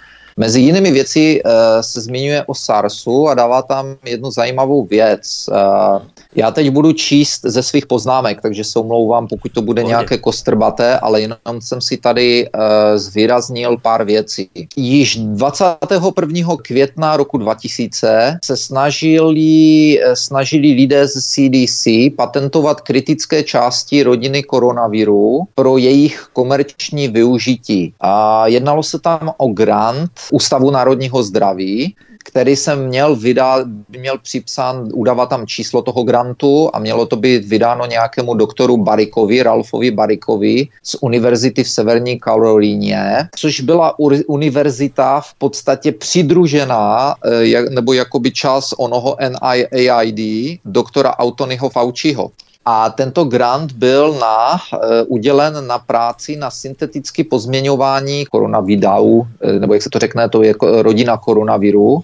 Mezi jinými věci uh, se zmiňuje o SARSu a dává tam jednu zajímavou věc. Uh, já teď budu číst ze svých poznámek, takže se omlouvám, pokud to bude nějaké kostrbaté, ale jenom jsem si tady uh, zvýraznil pár věcí. Již 21. května roku 2000 se snažili, snažili lidé z CDC patentovat kritické části rodiny koronaviru pro jejich komerční využití. A jednalo se tam o grant Ústavu národního zdraví, který jsem měl vydat, měl připsán, udávat tam číslo toho grantu a mělo to být vydáno nějakému doktoru Barikovi, Ralfovi Barikovi z univerzity v Severní Karolíně, což byla univerzita v podstatě přidružená, eh, nebo jakoby čas onoho NIAID, doktora Autonyho Fauciho. A tento grant byl na, uh, udělen na práci na syntetické pozměňování koronavidau, eh, nebo jak se to řekne, to je rodina koronaviru,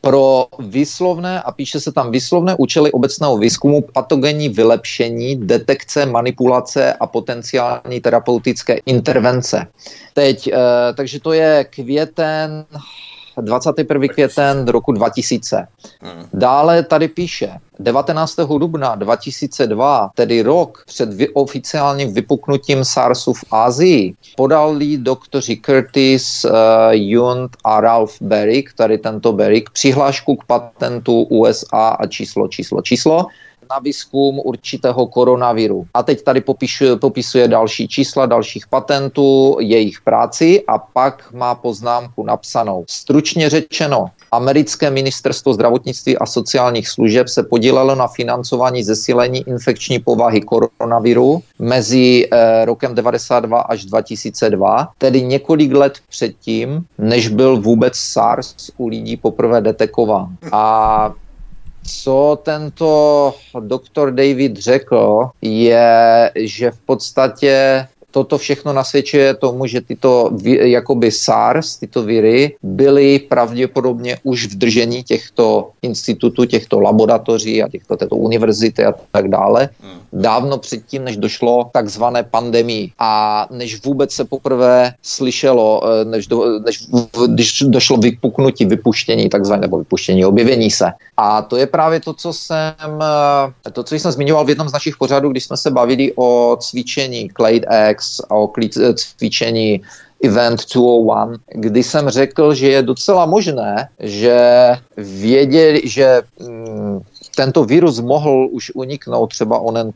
pro výslovné, a píše se tam výslovné účely obecného výzkumu, patogenní vylepšení, detekce, manipulace a potenciální terapeutické intervence. Teď, e, takže to je květen 21. květen roku 2000. Hmm. Dále tady píše, 19. dubna 2002, tedy rok před vy, oficiálním vypuknutím SARSu v Asii, podali doktoři Curtis, uh, a Ralph Berrick, tady tento Berrick, přihlášku k patentu USA a číslo, číslo, číslo na výzkum určitého koronaviru. A teď tady popisuje, popisuje další čísla dalších patentů, jejich práci a pak má poznámku napsanou. Stručně řečeno, americké ministerstvo zdravotnictví a sociálních služeb se podílelo na financování zesílení infekční povahy koronaviru mezi eh, rokem 92 až 2002, tedy několik let předtím, než byl vůbec SARS u lidí poprvé detekován. A co tento doktor David řekl, je, že v podstatě toto všechno nasvědčuje tomu, že tyto jakoby SARS, tyto viry, byly pravděpodobně už v držení těchto institutů, těchto laboratoří a těchto této univerzity a tak dále, hmm. Dávno předtím, než došlo takzvané pandemii. A než vůbec se poprvé slyšelo, eh, než, do, než když došlo vypuknutí, vypuštění, takzvané, nebo vypuštění, objevení se. A to je právě to, co jsem, eh, to, co jsem zmiňoval v jednom z našich pořadů, když jsme se bavili o cvičení Clade X, o cvičení Event 201, kdy jsem řekl, že je docela možné, že věděli, že mm, tento virus mohl už uniknout, třeba onen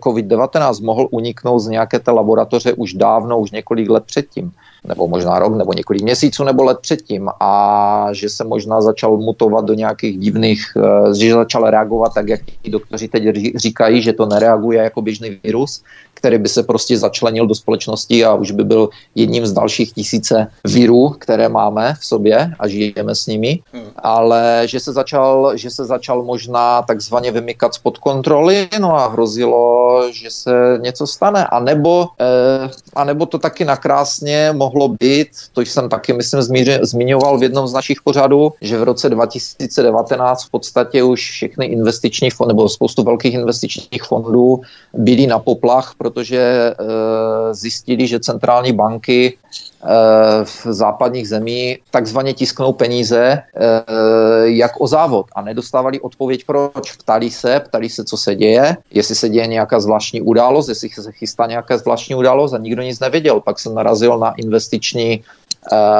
COVID-19 mohl uniknout z nějaké té laboratoře už dávno, už několik let předtím nebo možná rok, nebo několik měsíců, nebo let předtím a že se možná začal mutovat do nějakých divných, eh, že začal reagovat tak, jak ti doktoři teď říkají, že to nereaguje jako běžný virus, který by se prostě začlenil do společnosti a už by byl jedním z dalších tisíce virů, které máme v sobě a žijeme s nimi, hmm. ale že se začal, že se začal možná takzvaně vymykat spod kontroly, no a hrozilo, že se něco stane, a nebo, eh, a nebo to taky nakrásně mohlo být, to jsem taky, myslím, zmiňoval v jednom z našich pořadů, že v roce 2019 v podstatě už všechny investiční fondy, nebo spoustu velkých investičních fondů byly na poplach, protože e, zjistili, že centrální banky v západních zemí takzvaně tisknou peníze e, jak o závod a nedostávali odpověď proč. Ptali se, ptali se, co se děje, jestli se děje nějaká zvláštní událost, jestli se chystá nějaká zvláštní událost a nikdo nic nevěděl. Pak jsem narazil na investiční Eh,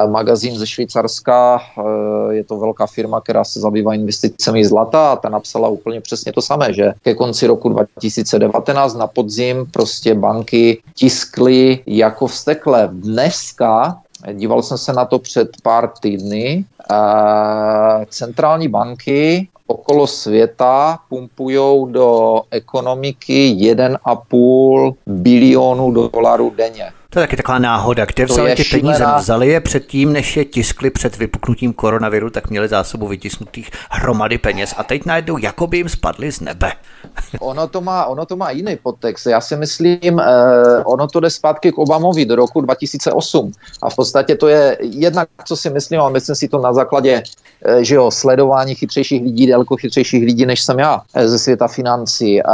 magazín ze Švýcarska, eh, je to velká firma, která se zabývá investicemi zlata a ta napsala úplně přesně to samé, že ke konci roku 2019 na podzim prostě banky tiskly jako vstekle. Dneska Díval jsem se na to před pár týdny. Eh, centrální banky okolo světa pumpují do ekonomiky 1,5 bilionu dolarů denně. To je taky taková náhoda. Kde vzali ty peníze? Vzali je předtím, než je tiskli před vypuknutím koronaviru, tak měli zásobu vytisknutých hromady peněz a teď najednou jakoby jim spadly z nebe. ono, to má, ono to má jiný podtext. Já si myslím, eh, ono to jde zpátky k Obamovi do roku 2008 a v podstatě to je jednak, co si myslím, ale myslím si to na základě eh, že jo, sledování chytřejších lidí, daleko chytřejších lidí, než jsem já eh, ze světa financí. Eh,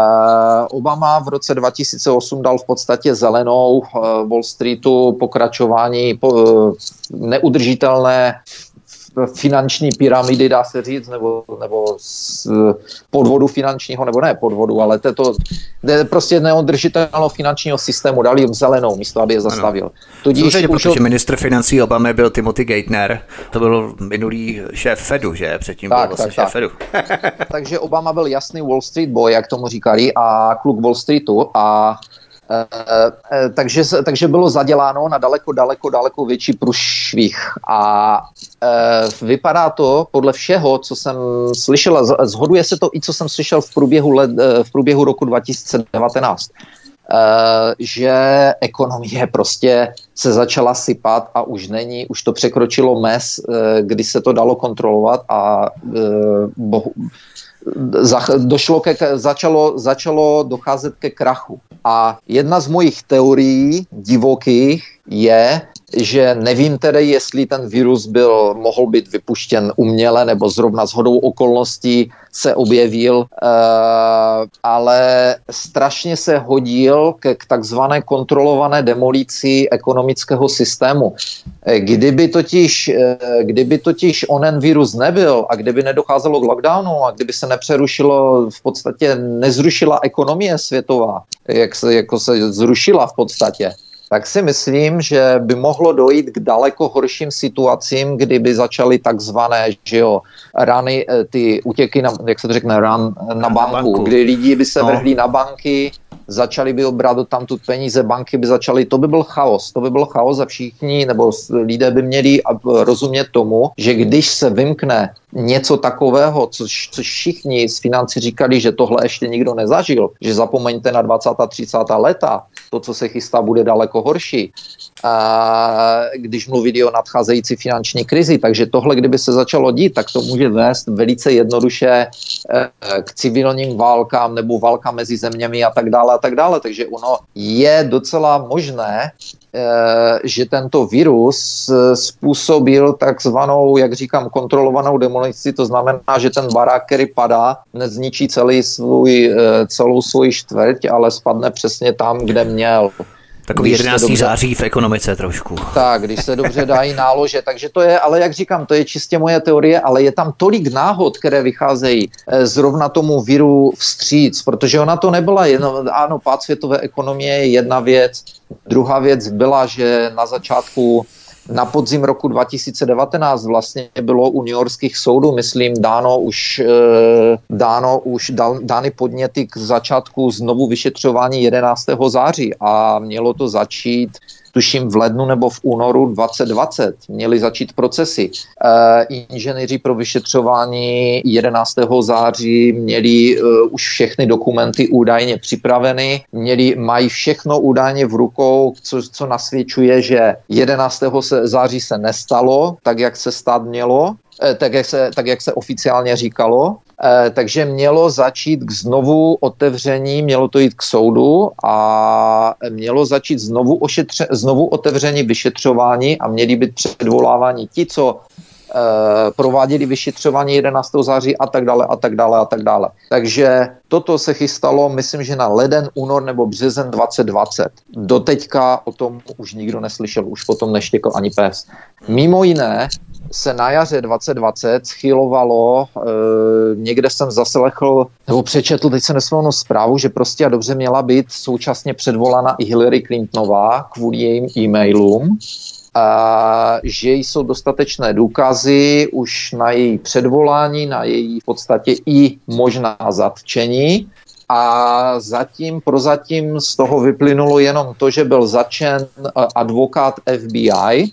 Obama v roce 2008 dal v podstatě zelenou eh, Wall Streetu pokračování po, eh, neudržitelné finanční pyramidy, dá se říct, nebo, nebo z podvodu finančního, nebo ne podvodu, ale to, prostě neodržitelného finančního systému, dali jim zelenou místo, aby je zastavil. Tudíž Samozřejmě, už... protože ministr financí Obamy byl Timothy Geithner, to byl minulý šéf Fedu, že? Předtím tak, byl vlastně tak, šéf tak. Fedu. Takže Obama byl jasný Wall Street boy, jak tomu říkali, a kluk Wall Streetu a takže, takže bylo zaděláno na daleko, daleko, daleko větší průšvih. A eh, vypadá to podle všeho, co jsem slyšel, zhoduje se to i co jsem slyšel v průběhu, let, v průběhu roku 2019, že ekonomie prostě se začala sypat a už není, už to překročilo mes, kdy se to dalo kontrolovat a bohu, došlo ke, začalo, začalo docházet ke krachu. A jedna z mojich teorií divokých je, že nevím tedy, jestli ten virus byl, mohl být vypuštěn uměle nebo zrovna s hodou okolností se objevil, uh, ale strašně se hodil k, k takzvané kontrolované demolici ekonomického systému. Eh, kdyby totiž, eh, kdyby totiž onen virus nebyl a kdyby nedocházelo k lockdownu a kdyby se nepřerušilo, v podstatě nezrušila ekonomie světová, jak se, jako se zrušila v podstatě, tak si myslím, že by mohlo dojít k daleko horším situacím, kdyby začaly takzvané že jo, rany, eh, ty útěky, na, jak se to řekne, ran na, na banku, banku, kdy lidi by se no. vrhli na banky, začali by obrat do tamtud peníze, banky by začaly, to by byl chaos, to by byl chaos a všichni, nebo lidé by měli rozumět tomu, že když se vymkne něco takového, což, což všichni z financí říkali, že tohle ještě nikdo nezažil, že zapomeňte na 20. 30. leta, to, co se chystá, bude daleko horší, a když mluvili o nadcházející finanční krizi. Takže tohle, kdyby se začalo dít, tak to může vést velice jednoduše eh, k civilním válkám nebo válkám mezi zeměmi a tak dále a tak dále. Takže ono je docela možné, Eh, že tento virus eh, způsobil takzvanou, jak říkám, kontrolovanou demolici, to znamená, že ten barák, který padá, nezničí celý svůj, eh, celou svůj čtvrť, ale spadne přesně tam, kde měl. Takový když 11. Dobře, září v ekonomice trošku. Tak, když se dobře dají nálože. Takže to je, ale jak říkám, to je čistě moje teorie, ale je tam tolik náhod, které vycházejí eh, zrovna tomu viru vstříc, protože ona to nebyla jenom, ano, pád světové ekonomie je jedna věc, druhá věc byla, že na začátku na podzim roku 2019 vlastně bylo u New Yorkských soudů, myslím, dáno už, eh, dáno už dány podněty k začátku znovu vyšetřování 11. září a mělo to začít tuším v lednu nebo v únoru 2020 měli začít procesy. E, inženýři pro vyšetřování 11. září měli e, už všechny dokumenty údajně připraveny, měli, mají všechno údajně v rukou, co, co nasvědčuje, že 11. září se nestalo, tak jak se stát mělo, tak jak se, tak jak se oficiálně říkalo. Eh, takže mělo začít k znovu otevření, mělo to jít k soudu a mělo začít znovu, ošetře, znovu otevření vyšetřování a měli být předvolávání ti, co eh, prováděli vyšetřování 11. září a tak dále a tak dále a tak dále. Takže toto se chystalo, myslím, že na leden, únor nebo březen 2020. Doteďka o tom už nikdo neslyšel, už potom neštěkl ani pes. Mimo jiné se na jaře 2020 schylovalo, e, někde jsem zaslechl nebo přečetl, teď se nesmluvnou zprávu, že prostě a dobře měla být současně předvolána i Hillary Clintonová kvůli jejím e-mailům, a že jsou dostatečné důkazy už na její předvolání, na její v podstatě i možná zatčení. A zatím, prozatím z toho vyplynulo jenom to, že byl začen advokát FBI,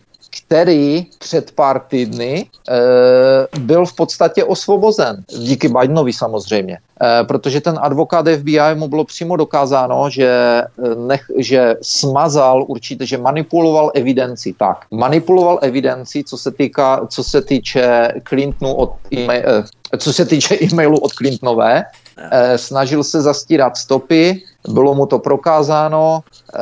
který před pár týdny e, byl v podstatě osvobozen. Díky Bidenovi samozřejmě. E, protože ten advokát FBI mu bylo přímo dokázáno, že, eh, nech, že smazal určitě, že manipuloval evidenci. Tak, manipuloval evidenci, co se, týká, co se týče Clintonu od e-mail, co se týče e-mailu od Clintonové, snažil se zastírat stopy, bylo mu to prokázáno, eh,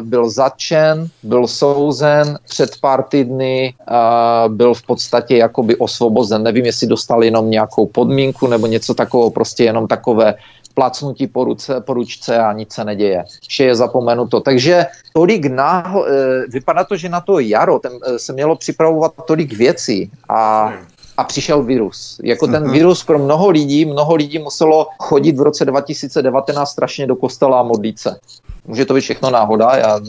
byl zatčen, byl souzen, před pár týdny eh, byl v podstatě jakoby osvobozen. Nevím, jestli dostal jenom nějakou podmínku nebo něco takového, prostě jenom takové placnutí po, ruce, po ručce a nic se neděje. Vše je zapomenuto. Takže tolik náho, eh, vypadá to, že na to jaro ten, se mělo připravovat tolik věcí a a přišel virus. Jako ten mhm. virus pro mnoho lidí, mnoho lidí muselo chodit v roce 2019 strašně do kostela a modlit se. Může to být všechno náhoda, já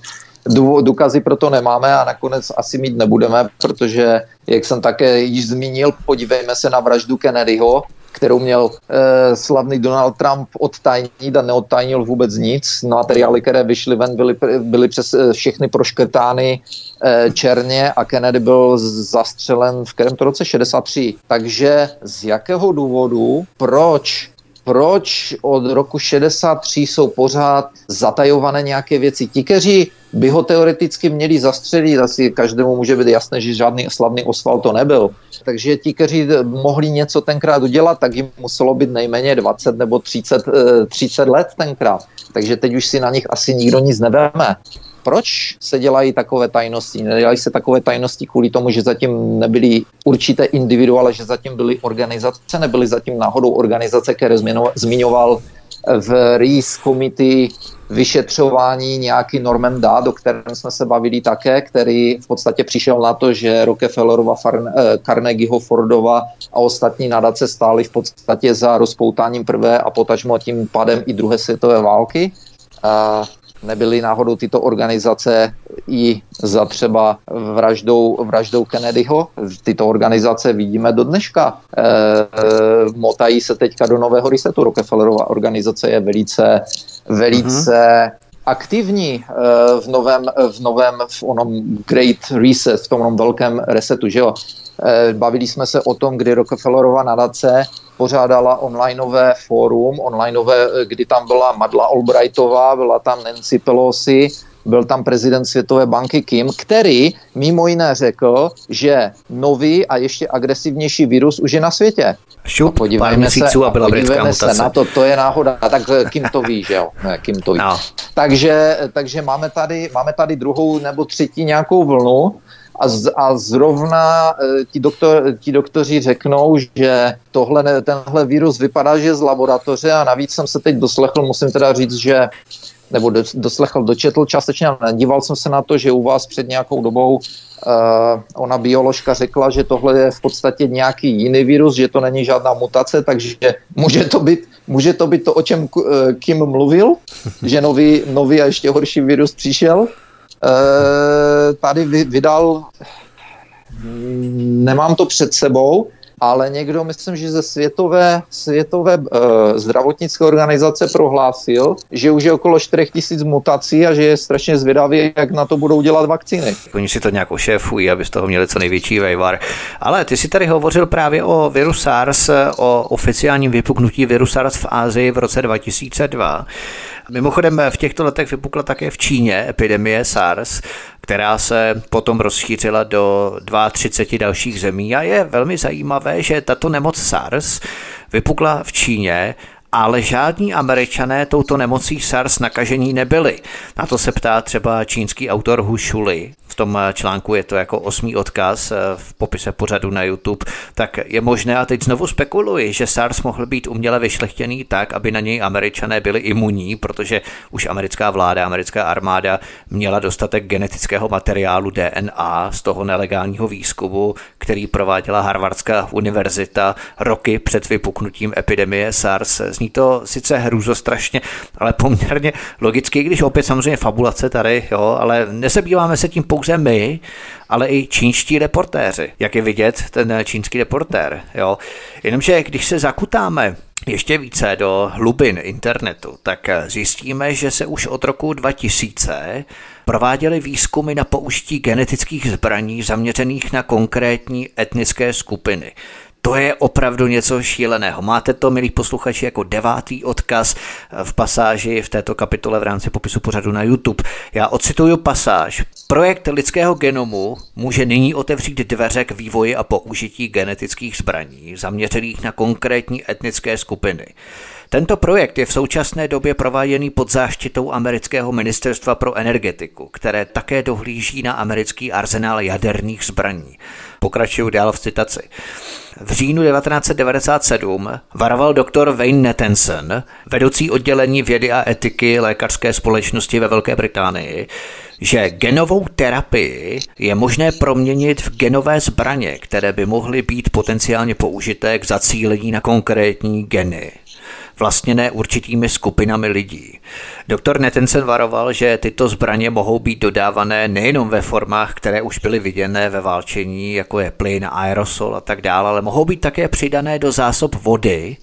důkazy pro to nemáme a nakonec asi mít nebudeme, protože, jak jsem také již zmínil, podívejme se na vraždu Kennedyho, kterou měl eh, slavný Donald Trump odtajnit a neodtajnil vůbec nic. Materiály, které vyšly ven, byly, byly přes eh, všechny proškrtány eh, černě a Kennedy byl zastřelen v kterém to roce 63. Takže z jakého důvodu, proč proč od roku 63 jsou pořád zatajované nějaké věci. Ti, kteří by ho teoreticky měli zastřelit, asi každému může být jasné, že žádný slavný osval to nebyl. Takže ti, kteří mohli něco tenkrát udělat, tak jim muselo být nejméně 20 nebo 30, 30 eh, let tenkrát. Takže teď už si na nich asi nikdo nic neveme. Proč se dělají takové tajnosti? Nedělají se takové tajnosti kvůli tomu, že zatím nebyly určité individuále, že zatím byly organizace, nebyly zatím náhodou organizace, které zmiňoval v RIS Committee vyšetřování nějaký Norman Dad, o kterém jsme se bavili také, který v podstatě přišel na to, že Rockefellerova, eh, Carnegieho, Fordova a ostatní nadace stály v podstatě za rozpoutáním prvé a potažmo tím padem i druhé světové války. A nebyly náhodou tyto organizace i za třeba vraždou, vraždou Kennedyho. Tyto organizace vidíme do dneška. E, motají se teďka do nového resetu. Rockefellerova organizace je velice, velice mm-hmm aktivní v novém, v novém, v onom Great Reset, v tom velkém resetu, že jo. Bavili jsme se o tom, kdy Rockefellerova nadace pořádala onlineové fórum, onlineové, kdy tam byla Madla Albrightová, byla tam Nancy Pelosi, byl tam prezident Světové banky Kim, který mimo jiné řekl, že nový a ještě agresivnější virus už je na světě. Šup, podívejme se, a byla podívejme se na to, to je náhoda. Tak Kim to ví, že jo? Ne, Kim to ví. No. Takže, takže máme, tady, máme tady druhou nebo třetí nějakou vlnu a, z, a zrovna e, ti, doktor, ti doktoři řeknou, že tohle, tenhle virus vypadá, že je z laboratoře a navíc jsem se teď doslechl, musím teda říct, že nebo do, doslechl, dočetl částečně, ale díval jsem se na to, že u vás před nějakou dobou Uh, ona bioložka řekla, že tohle je v podstatě nějaký jiný virus, že to není žádná mutace, takže může to být, může to, být to o čem uh, Kim mluvil, že nový, nový a ještě horší virus přišel. Tady vydal, nemám to před sebou, ale někdo, myslím, že ze Světové, světové uh, zdravotnické organizace prohlásil, že už je okolo 4000 mutací a že je strašně zvědavý, jak na to budou dělat vakcíny. Oni si to nějak ošéfují, aby z toho měli co největší vejvar. Ale ty si tady hovořil právě o viru SARS, o oficiálním vypuknutí viru SARS v Ázii v roce 2002. Mimochodem v těchto letech vypukla také v Číně epidemie SARS, která se potom rozšířila do 32 dalších zemí a je velmi zajímavé, že tato nemoc SARS vypukla v Číně ale žádní američané touto nemocí SARS nakažení nebyli. Na to se ptá třeba čínský autor Hu Shuli. V tom článku je to jako osmý odkaz eh, v popise pořadu na YouTube. Tak je možné, a teď znovu spekuluji, že SARS mohl být uměle vyšlechtěný tak, aby na něj američané byli imunní, protože už americká vláda, americká armáda měla dostatek genetického materiálu DNA z toho nelegálního výzkumu, který prováděla Harvardská univerzita roky před vypuknutím epidemie SARS Zní to sice hrůzostrašně, ale poměrně logicky, když opět samozřejmě fabulace tady, jo, ale nesebýváme se tím pouze my, ale i čínští reportéři. Jak je vidět, ten čínský reportér, jo. Jenomže když se zakutáme ještě více do hlubin internetu, tak zjistíme, že se už od roku 2000 prováděly výzkumy na použití genetických zbraní zaměřených na konkrétní etnické skupiny. To je opravdu něco šíleného. Máte to, milí posluchači, jako devátý odkaz v pasáži v této kapitole v rámci popisu pořadu na YouTube. Já ocituju pasáž. Projekt lidského genomu může nyní otevřít dveře k vývoji a použití genetických zbraní zaměřených na konkrétní etnické skupiny. Tento projekt je v současné době prováděný pod záštitou amerického ministerstva pro energetiku, které také dohlíží na americký arzenál jaderných zbraní. Pokračuju dál v citaci. V říjnu 1997 varoval doktor Wayne Nettenson, vedoucí oddělení vědy a etiky lékařské společnosti ve Velké Británii, že genovou terapii je možné proměnit v genové zbraně, které by mohly být potenciálně použité k zacílení na konkrétní geny vlastněné určitými skupinami lidí. Doktor Netensen varoval, že tyto zbraně mohou být dodávané nejenom ve formách, které už byly viděné ve válčení, jako je plyn, aerosol a tak dále, ale mohou být také přidané do zásob vody,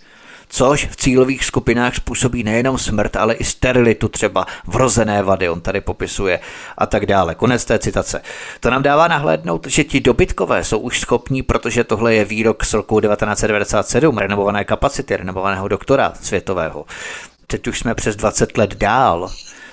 což v cílových skupinách způsobí nejenom smrt, ale i sterilitu třeba, vrozené vady, on tady popisuje a tak dále. Konec té citace. To nám dává nahlédnout, že ti dobytkové jsou už schopní, protože tohle je výrok z roku 1997, renovované kapacity, renovovaného doktora světového. Teď už jsme přes 20 let dál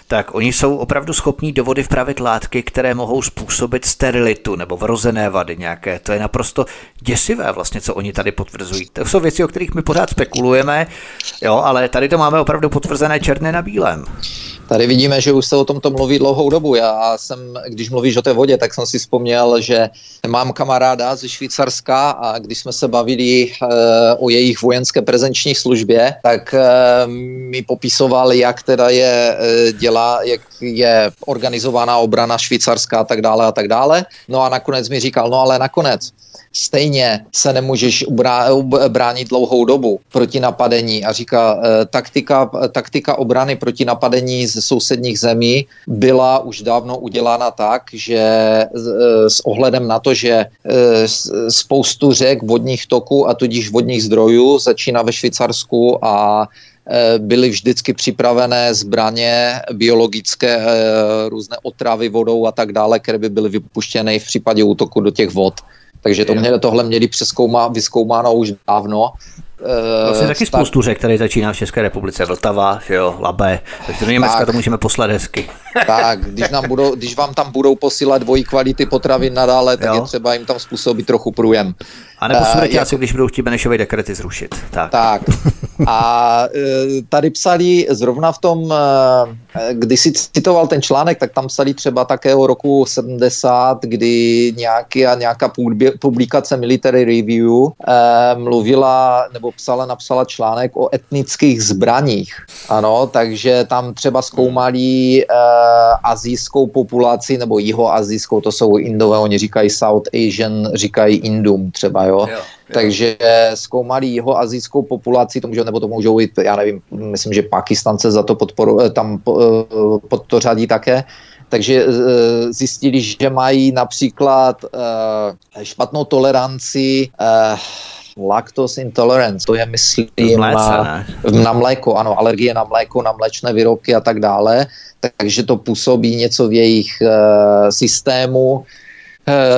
tak oni jsou opravdu schopní do vody vpravit látky, které mohou způsobit sterilitu nebo vrozené vady nějaké. To je naprosto děsivé vlastně, co oni tady potvrzují. To jsou věci, o kterých my pořád spekulujeme, jo, ale tady to máme opravdu potvrzené černé na bílém. Tady vidíme, že už se o tomto mluví dlouhou dobu. Já jsem, když mluvíš o té vodě, tak jsem si vzpomněl, že mám kamaráda ze Švýcarska a když jsme se bavili e, o jejich vojenské prezenční službě, tak e, mi popisoval, jak teda je e, dělá, jak je organizovaná obrana švýcarská a tak dále a tak dále. No a nakonec mi říkal, no ale nakonec stejně se nemůžeš bránit dlouhou dobu proti napadení a říká, e, taktika, taktika obrany proti napadení ze sousedních zemí byla už dávno udělána tak, že e, s ohledem na to, že e, spoustu řek, vodních toků a tudíž vodních zdrojů začíná ve Švýcarsku a byly vždycky připravené zbraně biologické, různé otravy vodou a tak dále, které by byly vypuštěny v případě útoku do těch vod. Takže to mě, tohle měli přeskoumá, vyskoumáno už dávno. Vlastně taky spoustu řek, které začíná v České republice. Vltava, jo, Labe. Takže do Německa tak, to můžeme poslat hezky. Tak, když, nám budou, když vám tam budou posílat dvojí kvality potravin nadále, tak jo. je třeba jim tam způsobit trochu průjem. A nebo uh, když budou chtít Benešové dekrety zrušit. Tak. tak. A uh, tady psali zrovna v tom, uh, když si citoval ten článek, tak tam psali třeba také o roku 70, kdy nějaký, nějaká publikace Military Review mluvila, nebo psala, napsala článek o etnických zbraních. Ano, takže tam třeba zkoumali azijskou populaci, nebo jihoazijskou, to jsou Indové, oni říkají South Asian, říkají Indum třeba, jo. jo, jo. Takže zkoumali jeho azijskou populaci, to může, nebo to můžou být, já nevím, myslím, že Pakistance za to podporu, eh, tam eh, pod to řadí také, takže zjistili, že mají například špatnou toleranci lactose intolerance, to je myslím Mléce, na mléko, ano, alergie na mléko, na mléčné výrobky a tak dále, takže to působí něco v jejich uh, systému,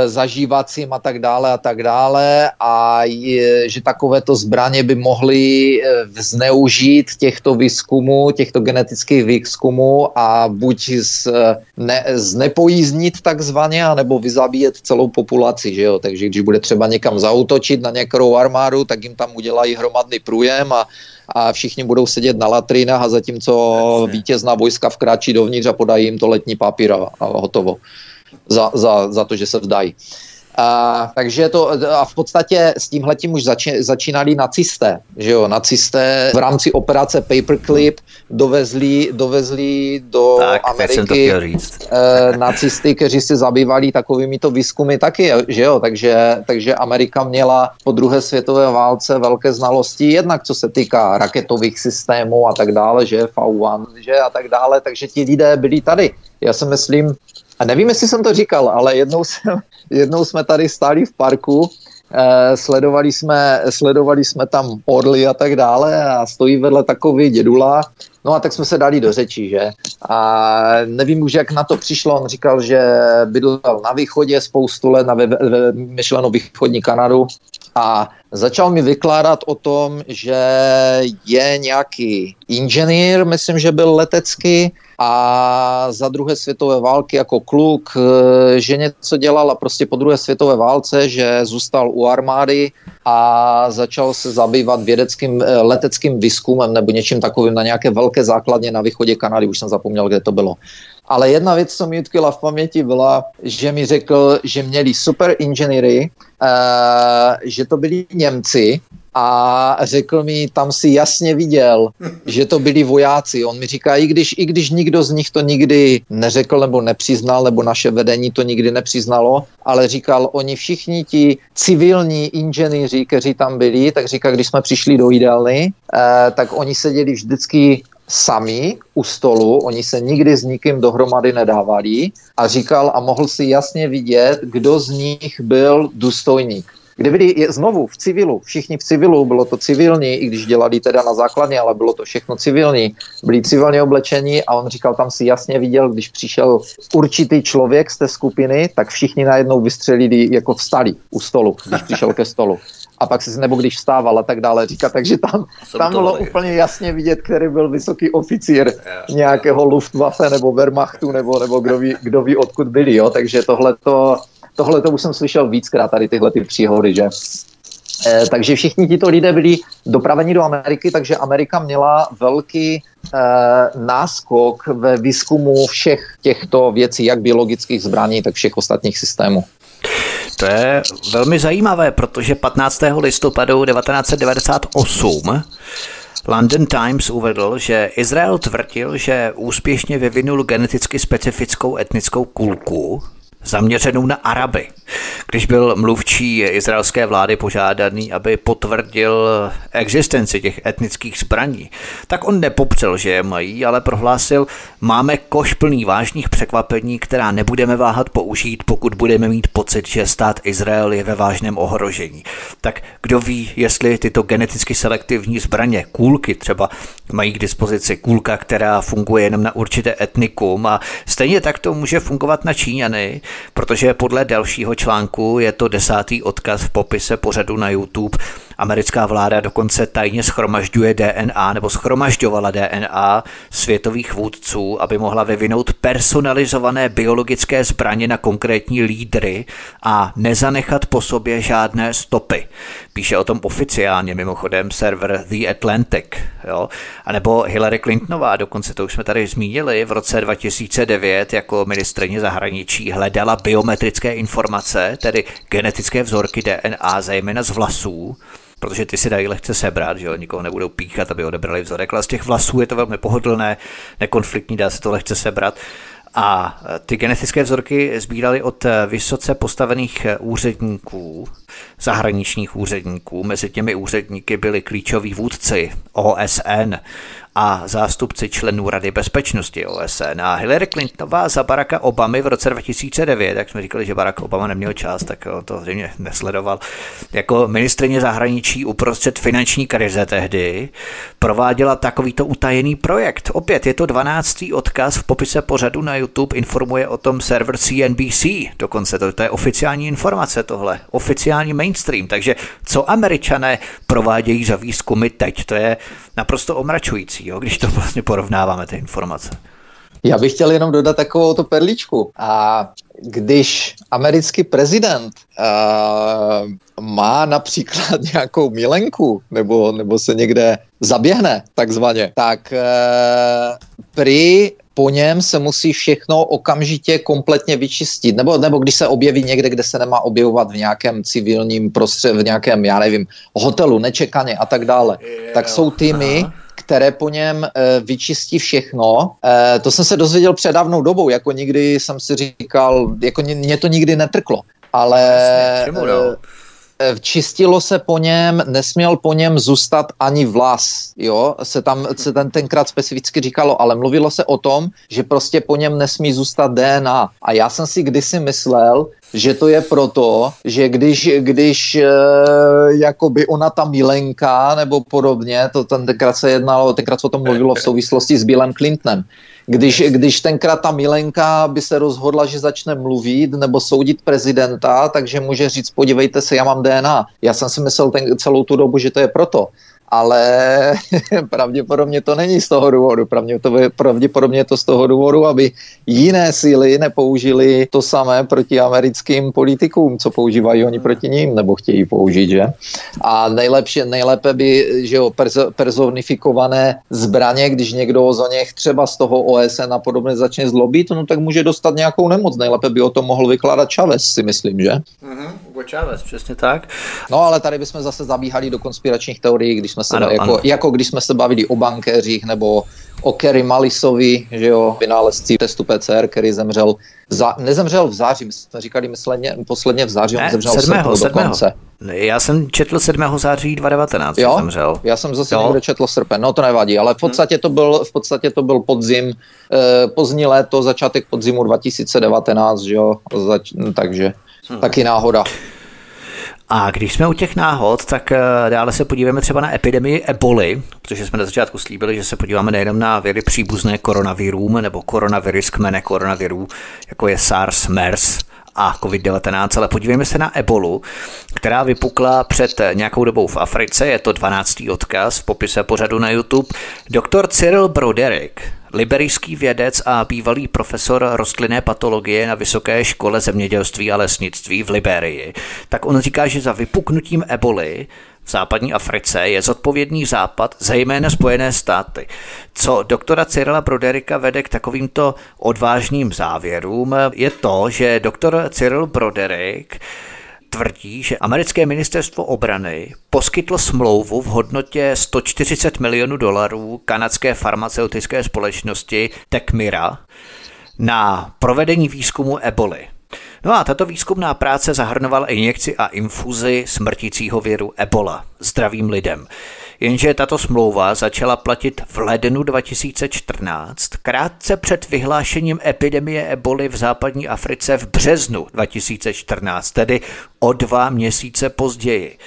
zažívacím a tak dále a tak dále a je, že takovéto zbraně by mohly eh, zneužít těchto výzkumů, těchto genetických výzkumů a buď z, eh, ne, znepojíznit takzvaně, anebo vyzabíjet celou populaci, že jo? takže když bude třeba někam zautočit na nějakou armádu, tak jim tam udělají hromadný průjem a a všichni budou sedět na latrinách a zatímco vítězná vojska vkráčí dovnitř a podají jim to letní papír a, a hotovo za, za, za to, že se vzdají. A, takže to, a v podstatě s tímhletím už zači, začínali nacisté, že jo, nacisté v rámci operace Paperclip dovezli, dovezli do tak, Ameriky e, nacisty, kteří se zabývali takovými to výzkumy taky, že jo, takže, takže Amerika měla po druhé světové válce velké znalosti, jednak co se týká raketových systémů a tak dále, že V1, že a tak dále, takže ti lidé byli tady. Já si myslím, a nevím, jestli jsem to říkal, ale jednou, jsem, jednou jsme tady stáli v parku, eh, sledovali, jsme, sledovali jsme tam orly a tak dále a stojí vedle takový dědula, no a tak jsme se dali do řeči, že? A nevím už, jak na to přišlo, on říkal, že bydlel na východě spoustu let, na ve, ve, myšleno východní Kanadu a začal mi vykládat o tom, že je nějaký inženýr, myslím, že byl letecký, a za druhé světové války jako kluk, e, že něco dělal a prostě po druhé světové válce, že zůstal u armády a začal se zabývat vědeckým e, leteckým výzkumem nebo něčím takovým na nějaké velké základně na východě Kanady, už jsem zapomněl, kde to bylo. Ale jedna věc, co mi utkila v paměti, byla, že mi řekl, že měli super inženýry, uh, že to byli Němci a řekl mi, tam si jasně viděl, že to byli vojáci. On mi říká, i když, i když nikdo z nich to nikdy neřekl nebo nepřiznal, nebo naše vedení to nikdy nepřiznalo, ale říkal, oni všichni ti civilní inženýři, kteří tam byli, tak říká, když jsme přišli do jídelny, eh, tak oni seděli vždycky sami u stolu, oni se nikdy s nikým dohromady nedávali a říkal a mohl si jasně vidět, kdo z nich byl důstojník. Kde byli znovu v civilu, všichni v civilu, bylo to civilní, i když dělali teda na základně, ale bylo to všechno civilní, byli civilně oblečení a on říkal, tam si jasně viděl, když přišel určitý člověk z té skupiny, tak všichni najednou vystřelili, jako vstali u stolu, když přišel ke stolu a pak si nebo když vstával a tak dále říká, takže tam, tam bylo úplně jasně vidět, který byl vysoký oficír nějakého Luftwaffe nebo Wehrmachtu nebo, nebo kdo, ví, kdo ví, odkud byli, jo, takže tohle to, tohle to už jsem slyšel víckrát, tady tyhle ty příhody, že? Eh, takže všichni tito lidé byli dopraveni do Ameriky, takže Amerika měla velký eh, náskok ve výzkumu všech těchto věcí, jak biologických zbraní, tak všech ostatních systémů. To je velmi zajímavé, protože 15. listopadu 1998 London Times uvedl, že Izrael tvrdil, že úspěšně vyvinul geneticky specifickou etnickou kulku, zaměřenou na Araby. Když byl mluvčí izraelské vlády požádaný, aby potvrdil existenci těch etnických zbraní, tak on nepopřel, že je mají, ale prohlásil, máme koš plný vážných překvapení, která nebudeme váhat použít, pokud budeme mít pocit, že stát Izrael je ve vážném ohrožení. Tak kdo ví, jestli tyto geneticky selektivní zbraně, kůlky třeba, mají k dispozici kůlka, která funguje jenom na určité etnikum a stejně tak to může fungovat na Číňany, protože podle dalšího článku je to desátý odkaz v popise pořadu na YouTube. Americká vláda dokonce tajně schromažďuje DNA nebo schromažďovala DNA světových vůdců, aby mohla vyvinout personalizované biologické zbraně na konkrétní lídry a nezanechat po sobě žádné stopy. Píše o tom oficiálně mimochodem server The Atlantic. Jo? A nebo Hillary Clintonová, dokonce to už jsme tady zmínili, v roce 2009 jako ministrině zahraničí hledala biometrické informace, tedy genetické vzorky DNA, zejména z vlasů, protože ty si dají lehce sebrat, že jo, nikoho nebudou píchat, aby odebrali vzorek, ale z těch vlasů je to velmi pohodlné, nekonfliktní, dá se to lehce sebrat. A ty genetické vzorky sbírali od vysoce postavených úředníků zahraničních úředníků. Mezi těmi úředníky byli klíčoví vůdci OSN a zástupci členů Rady bezpečnosti OSN. A Hillary Clintonová za Baracka Obamy v roce 2009, jak jsme říkali, že Barack Obama neměl čas, tak to zřejmě nesledoval, jako ministrině zahraničí uprostřed finanční krize tehdy prováděla takovýto utajený projekt. Opět je to 12. odkaz v popise pořadu na YouTube, informuje o tom server CNBC, dokonce to, to je oficiální informace tohle, oficiální mainstream, takže co američané provádějí za výzkumy teď, to je naprosto omračující, jo, když to vlastně porovnáváme ty informace. Já bych chtěl jenom dodat takovou to perličku. A když americký prezident uh, má například nějakou milenku nebo, nebo se někde zaběhne takzvaně, tak uh, prý po něm se musí všechno okamžitě kompletně vyčistit. Nebo, nebo když se objeví někde, kde se nemá objevovat v nějakém civilním prostředí, v nějakém, já nevím, hotelu, nečekaně a tak dále, tak jsou týmy, Aha které po něm e, vyčistí všechno. E, to jsem se dozvěděl před dávnou dobou, jako nikdy jsem si říkal, jako mě to nikdy netrklo. Ale... Jasně, čistilo se po něm, nesměl po něm zůstat ani vlas, jo, se tam se ten, tenkrát specificky říkalo, ale mluvilo se o tom, že prostě po něm nesmí zůstat DNA. A já jsem si kdysi myslel, že to je proto, že když, když e, jakoby ona ta milenka nebo podobně, to tenkrát se jednalo, tenkrát se o tom mluvilo v souvislosti s Billem Clintonem, když, když tenkrát ta Milenka by se rozhodla, že začne mluvit nebo soudit prezidenta, takže může říct, podívejte se, já mám DNA. Já jsem si myslel ten, celou tu dobu, že to je proto ale pravděpodobně to není z toho důvodu. Pravděpodobně je to z toho důvodu, aby jiné síly nepoužili to samé proti americkým politikům, co používají oni proti ním, nebo chtějí použít, že? A nejlepší, nejlépe by, že jo, perzo, personifikované zbraně, když někdo o něch třeba z toho OSN a podobně začne zlobit, no tak může dostat nějakou nemoc. Nejlépe by o tom mohl vykládat Chavez, si myslím, že? Mm-hmm, Hugo Chavez, přesně tak. No ale tady bychom zase zabíhali do konspiračních teorií, když jsme se, ano, jako, ano. jako když jsme se bavili o bankéřích nebo o Kerry Malisovi, že jo, vynálezci testu PCR, který zemřel, za, nezemřel v září, my jsme říkali mysleně, posledně v září, ne, on zemřel 7. 7. dokonce. Já jsem četl 7. září 2019, jo? zemřel. Já jsem zase jo? někde četl srpen, no to nevadí, ale v podstatě to byl, v podstatě to byl podzim, eh, pozdní léto, začátek podzimu 2019, že jo, Zač, takže hmm. taky náhoda. A když jsme u těch náhod, tak eh, dále se podíváme třeba na epidemii eboli, protože jsme na začátku slíbili, že se podíváme nejenom na věry příbuzné koronavirům nebo koronavirus kmene koronavirů, jako je SARS, MERS, a COVID-19, ale podívejme se na ebolu, která vypukla před nějakou dobou v Africe, je to 12. odkaz v popise pořadu na YouTube. Doktor Cyril Broderick Liberijský vědec a bývalý profesor rostlinné patologie na Vysoké škole zemědělství a lesnictví v Liberii, tak on říká, že za vypuknutím eboli v západní Africe je zodpovědný západ, zejména Spojené státy. Co doktora Cyrila Broderika vede k takovýmto odvážným závěrům, je to, že doktor Cyril Broderik tvrdí, že americké ministerstvo obrany poskytlo smlouvu v hodnotě 140 milionů dolarů kanadské farmaceutické společnosti Tecmira na provedení výzkumu eboli. No a tato výzkumná práce zahrnovala injekci a infuzi smrtícího viru ebola zdravým lidem. Jenže tato smlouva začala platit v lednu 2014, krátce před vyhlášením epidemie eboli v západní Africe v březnu 2014, tedy o dva měsíce později.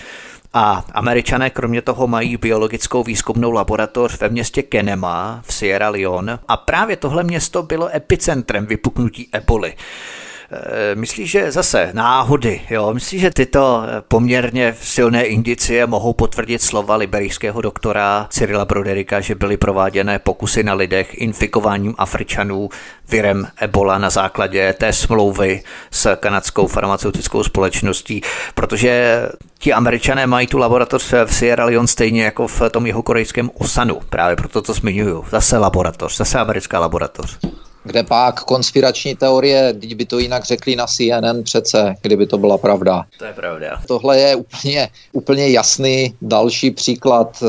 A američané kromě toho mají biologickou výzkumnou laboratoř ve městě Kenema v Sierra Leone a právě tohle město bylo epicentrem vypuknutí eboli. Eh, myslíš, že zase náhody, jo? Myslíš, že tyto eh, poměrně silné indicie mohou potvrdit slova liberijského doktora Cyrila Broderika, že byly prováděné pokusy na lidech infikováním Afričanů virem Ebola na základě té smlouvy s kanadskou farmaceutickou společností, protože ti američané mají tu laboratoř v Sierra Leone stejně jako v tom jeho korejském Osanu, právě proto to zmiňuju. Zase laboratoř, zase americká laboratoř. Kde pak konspirační teorie, kdyby to jinak řekli na CNN přece, kdyby to byla pravda. To je pravda. Tohle je úplně, úplně jasný další příklad e,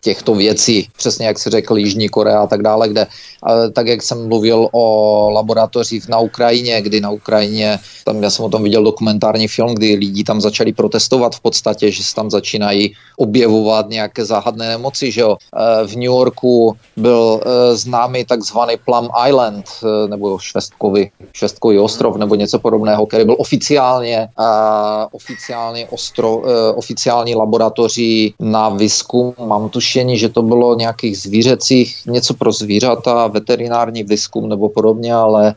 těchto věcí. Přesně jak si řekl Jižní Korea a tak dále, kde e, tak jak jsem mluvil o laboratořích na Ukrajině, kdy na Ukrajině, tam já jsem o tom viděl dokumentární film, kdy lidi tam začali protestovat v podstatě, že se tam začínají objevovat nějaké záhadné nemoci, že jo. E, v New Yorku byl e, známý takzvaný Plum Island, e, nebo Švestkový, Švestkový ostrov, nebo něco podobného, který byl oficiálně, oficiálně ostro, oficiální laboratoří na výzkum. Mám tušení, že to bylo nějakých zvířecích, něco pro zvířata, veterinární výzkum nebo podobně, ale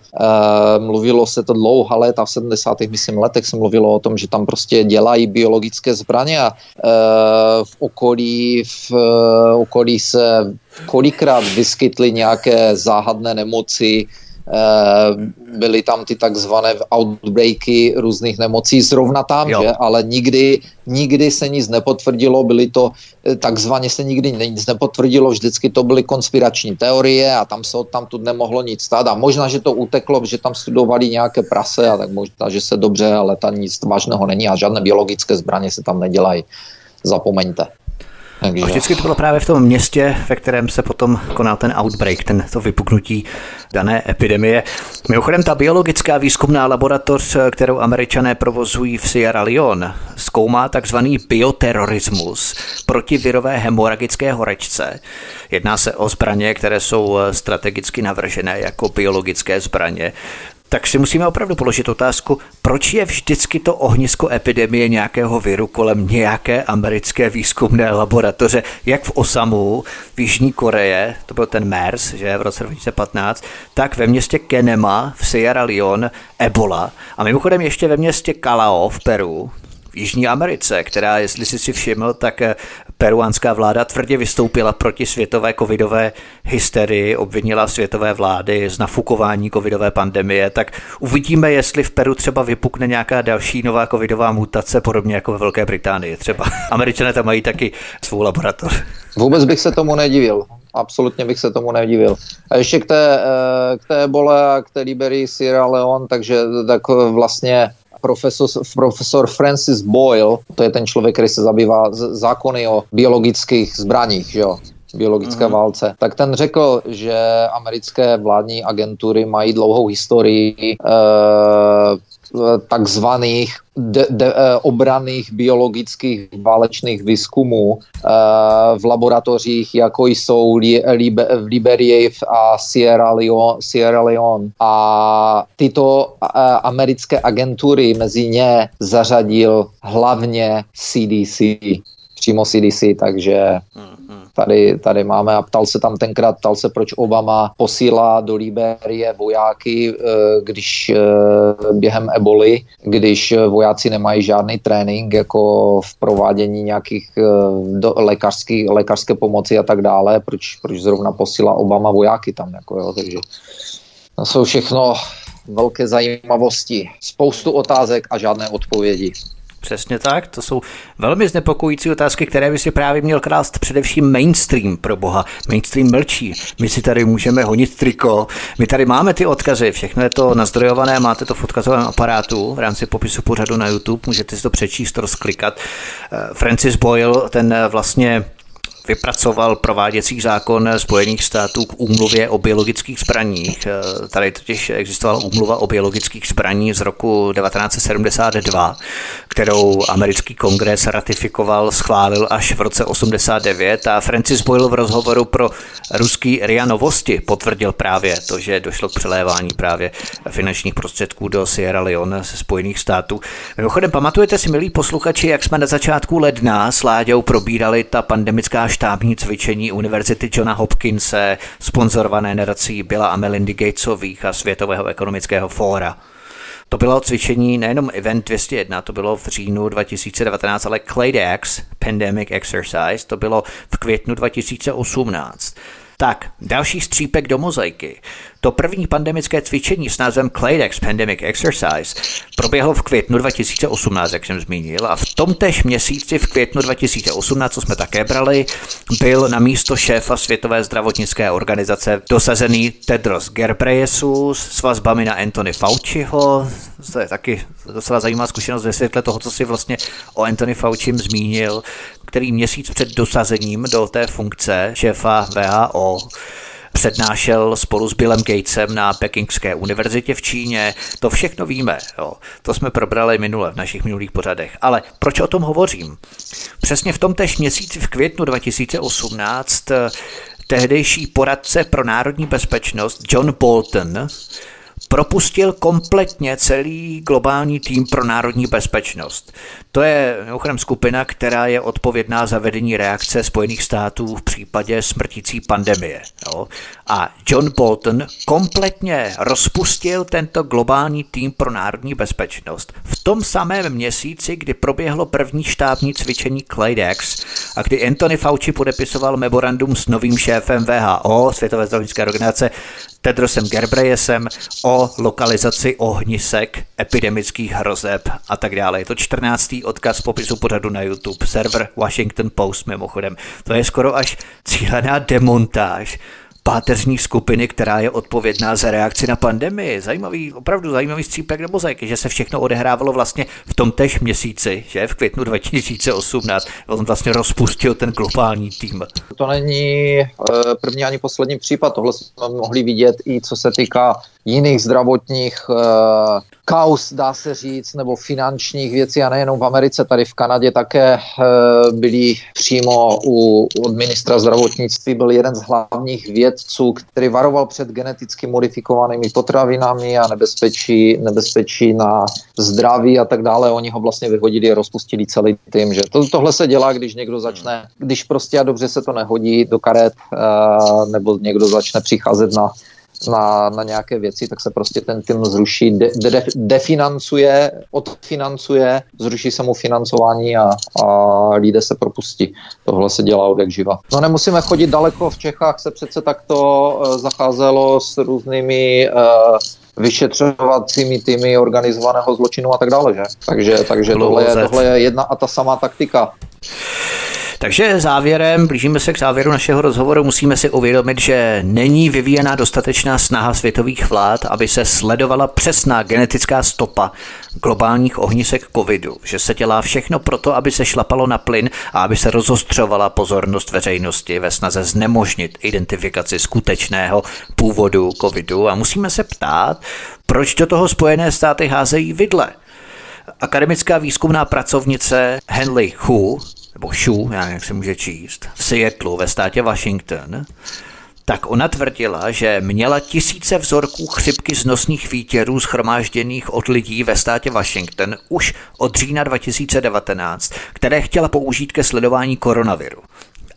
mluvilo se to dlouho léta, v 70. myslím letech se mluvilo o tom, že tam prostě dělají biologické zbraně a v okolí, v okolí se kolikrát vyskytly nějaké záhadné nemoci, eh, byly tam ty takzvané outbreaky různých nemocí zrovna tam, jo. že? ale nikdy, nikdy se nic nepotvrdilo, byly to eh, takzvaně se nikdy nic nepotvrdilo, vždycky to byly konspirační teorie a tam se od tam tu nemohlo nic stát a možná, že to uteklo, že tam studovali nějaké prase a tak možná, že se dobře, ale tam nic vážného není a žádné biologické zbraně se tam nedělají. Zapomeňte. Takže... A vždycky to bylo právě v tom městě, ve kterém se potom konal ten outbreak, ten to vypuknutí dané epidemie. Mimochodem, ta biologická výzkumná laboratoř, kterou američané provozují v Sierra Leone, zkoumá takzvaný bioterorismus proti virové hemoragické horečce. Jedná se o zbraně, které jsou strategicky navržené jako biologické zbraně tak si musíme opravdu položit otázku, proč je vždycky to ohnisko epidemie nějakého viru kolem nějaké americké výzkumné laboratoře, jak v Osamu, v Jižní Koreje, to byl ten MERS, že v roce 2015, tak ve městě Kenema v Sierra Leone Ebola. A mimochodem ještě ve městě Calao v Peru, v Jižní Americe, která, jestli jsi si všiml, tak eh, peruánská vláda tvrdě vystoupila proti světové covidové hysterii, obvinila světové vlády z nafukování covidové pandemie, tak uvidíme, jestli v Peru třeba vypukne nějaká další nová covidová mutace, podobně jako ve Velké Británii třeba. Američané tam mají taky svou laboratoř. Vůbec bych se tomu nedivil. Absolutně bych se tomu nedivil. A ještě k té, eh, k té bole a k té Liberii Sierra Leone, takže tak vlastně profesor, profesor Francis Boyle, to je ten člověk, který se zabývá zákony o biologických zbraních, že jo, biologické mm-hmm. válce, tak ten řekl, že americké vládní agentury mají dlouhou historii e, takzvaných de, de, eh, obraných biologických válečných výzkumů eh, v laboratořích, jako jsou li, li, v Liberii a Sierra Leone, Sierra Leone. A tyto eh, americké agentury mezi ně zařadil hlavně CDC, přímo CDC, takže hmm tady, tady máme a ptal se tam tenkrát, ptal se, proč Obama posílá do Liberie vojáky, eh, když eh, během eboli, když vojáci nemají žádný trénink jako v provádění nějakých eh, do, lékařský, lékařské pomoci a tak dále, proč, proč zrovna posílá Obama vojáky tam, jako jo, takže to jsou všechno velké zajímavosti, spoustu otázek a žádné odpovědi. Přesně tak, to jsou velmi znepokojící otázky, které by si právě měl klást především mainstream pro boha. Mainstream mlčí, my si tady můžeme honit triko, my tady máme ty odkazy, všechno je to nazdrojované, máte to v odkazovém aparátu v rámci popisu pořadu na YouTube, můžete si to přečíst, rozklikat. Eh, Francis Boyle, ten vlastně vypracoval prováděcí zákon Spojených států k úmluvě o biologických zbraních. Tady totiž existovala úmluva o biologických zbraní z roku 1972, kterou americký kongres ratifikoval, schválil až v roce 89 a Francis Boyle v rozhovoru pro ruský RIA Novosti potvrdil právě to, že došlo k přelévání právě finančních prostředků do Sierra Leone ze Spojených států. Mimochodem, pamatujete si, milí posluchači, jak jsme na začátku ledna s Láďou probírali ta pandemická štábní cvičení Univerzity Johna Hopkinse, sponzorované nadací Billa a Melindy Gatesových a Světového ekonomického fóra. To bylo cvičení nejenom Event 201, to bylo v říjnu 2019, ale CLADEX, Pandemic Exercise, to bylo v květnu 2018. Tak, další střípek do mozaiky. To první pandemické cvičení s názvem Claydex Pandemic Exercise proběhlo v květnu 2018, jak jsem zmínil, a v tomtež měsíci v květnu 2018, co jsme také brali, byl na místo šéfa Světové zdravotnické organizace dosazený Tedros Ghebreyesus s vazbami na Anthony Fauciho. To je taky docela zajímavá zkušenost ve světle toho, co si vlastně o Anthony Fauci zmínil, který měsíc před dosazením do té funkce šéfa VHO přednášel spolu s Billem Gatesem na Pekingské univerzitě v Číně. To všechno víme, jo. to jsme probrali minule v našich minulých pořadech. Ale proč o tom hovořím? Přesně v tom též měsíci v květnu 2018 eh, tehdejší poradce pro národní bezpečnost John Bolton propustil kompletně celý globální tým pro národní bezpečnost. To je mimochodem skupina, která je odpovědná za vedení reakce Spojených států v případě smrtící pandemie. Jo. A John Bolton kompletně rozpustil tento globální tým pro národní bezpečnost v tom samém měsíci, kdy proběhlo první štábní cvičení Claydex a kdy Anthony Fauci podepisoval memorandum s novým šéfem VHO, Světové zdravotnické organizace, Tedrosem Gerbreyesem o lokalizaci ohnisek, epidemických hrozeb a tak dále. Je to 14. odkaz v popisu pořadu na YouTube, server Washington Post mimochodem. To je skoro až cílená demontáž páteřní skupiny, která je odpovědná za reakci na pandemii. Zajímavý, opravdu zajímavý střípek do mozaiky, že se všechno odehrávalo vlastně v tom tež měsíci, že v květnu 2018 on vlastně rozpustil ten globální tým. To není eh, první ani poslední případ, tohle jsme mohli vidět i co se týká jiných zdravotních uh, kaus, dá se říct, nebo finančních věcí a nejenom v Americe, tady v Kanadě také uh, byli přímo u, od ministra zdravotnictví, byl jeden z hlavních vědců, který varoval před geneticky modifikovanými potravinami a nebezpečí, nebezpečí na zdraví a tak dále. Oni ho vlastně vyhodili a rozpustili celý tým. Že to, tohle se dělá, když někdo začne, když prostě a dobře se to nehodí do karet, uh, nebo někdo začne přicházet na na, na nějaké věci, tak se prostě ten tým zruší, de, de, definancuje, odfinancuje, zruší se mu financování a, a lidé se propustí. Tohle se dělá od jak živa. No nemusíme chodit daleko, v Čechách se přece takto uh, zacházelo s různými uh, vyšetřovacími týmy organizovaného zločinu a tak dále, že? Takže, takže tohle, je, tohle je jedna a ta samá taktika. Takže závěrem, blížíme se k závěru našeho rozhovoru, musíme si uvědomit, že není vyvíjená dostatečná snaha světových vlád, aby se sledovala přesná genetická stopa globálních ohnisek covidu, že se dělá všechno proto, aby se šlapalo na plyn a aby se rozostřovala pozornost veřejnosti ve snaze znemožnit identifikaci skutečného původu covidu a musíme se ptát, proč do toho Spojené státy házejí vidle. Akademická výzkumná pracovnice Henley Hu nebo Shu, já jak se může číst, v Seattleu ve státě Washington, tak ona tvrdila, že měla tisíce vzorků chřipky z nosních výtěrů schromážděných od lidí ve státě Washington už od října 2019, které chtěla použít ke sledování koronaviru.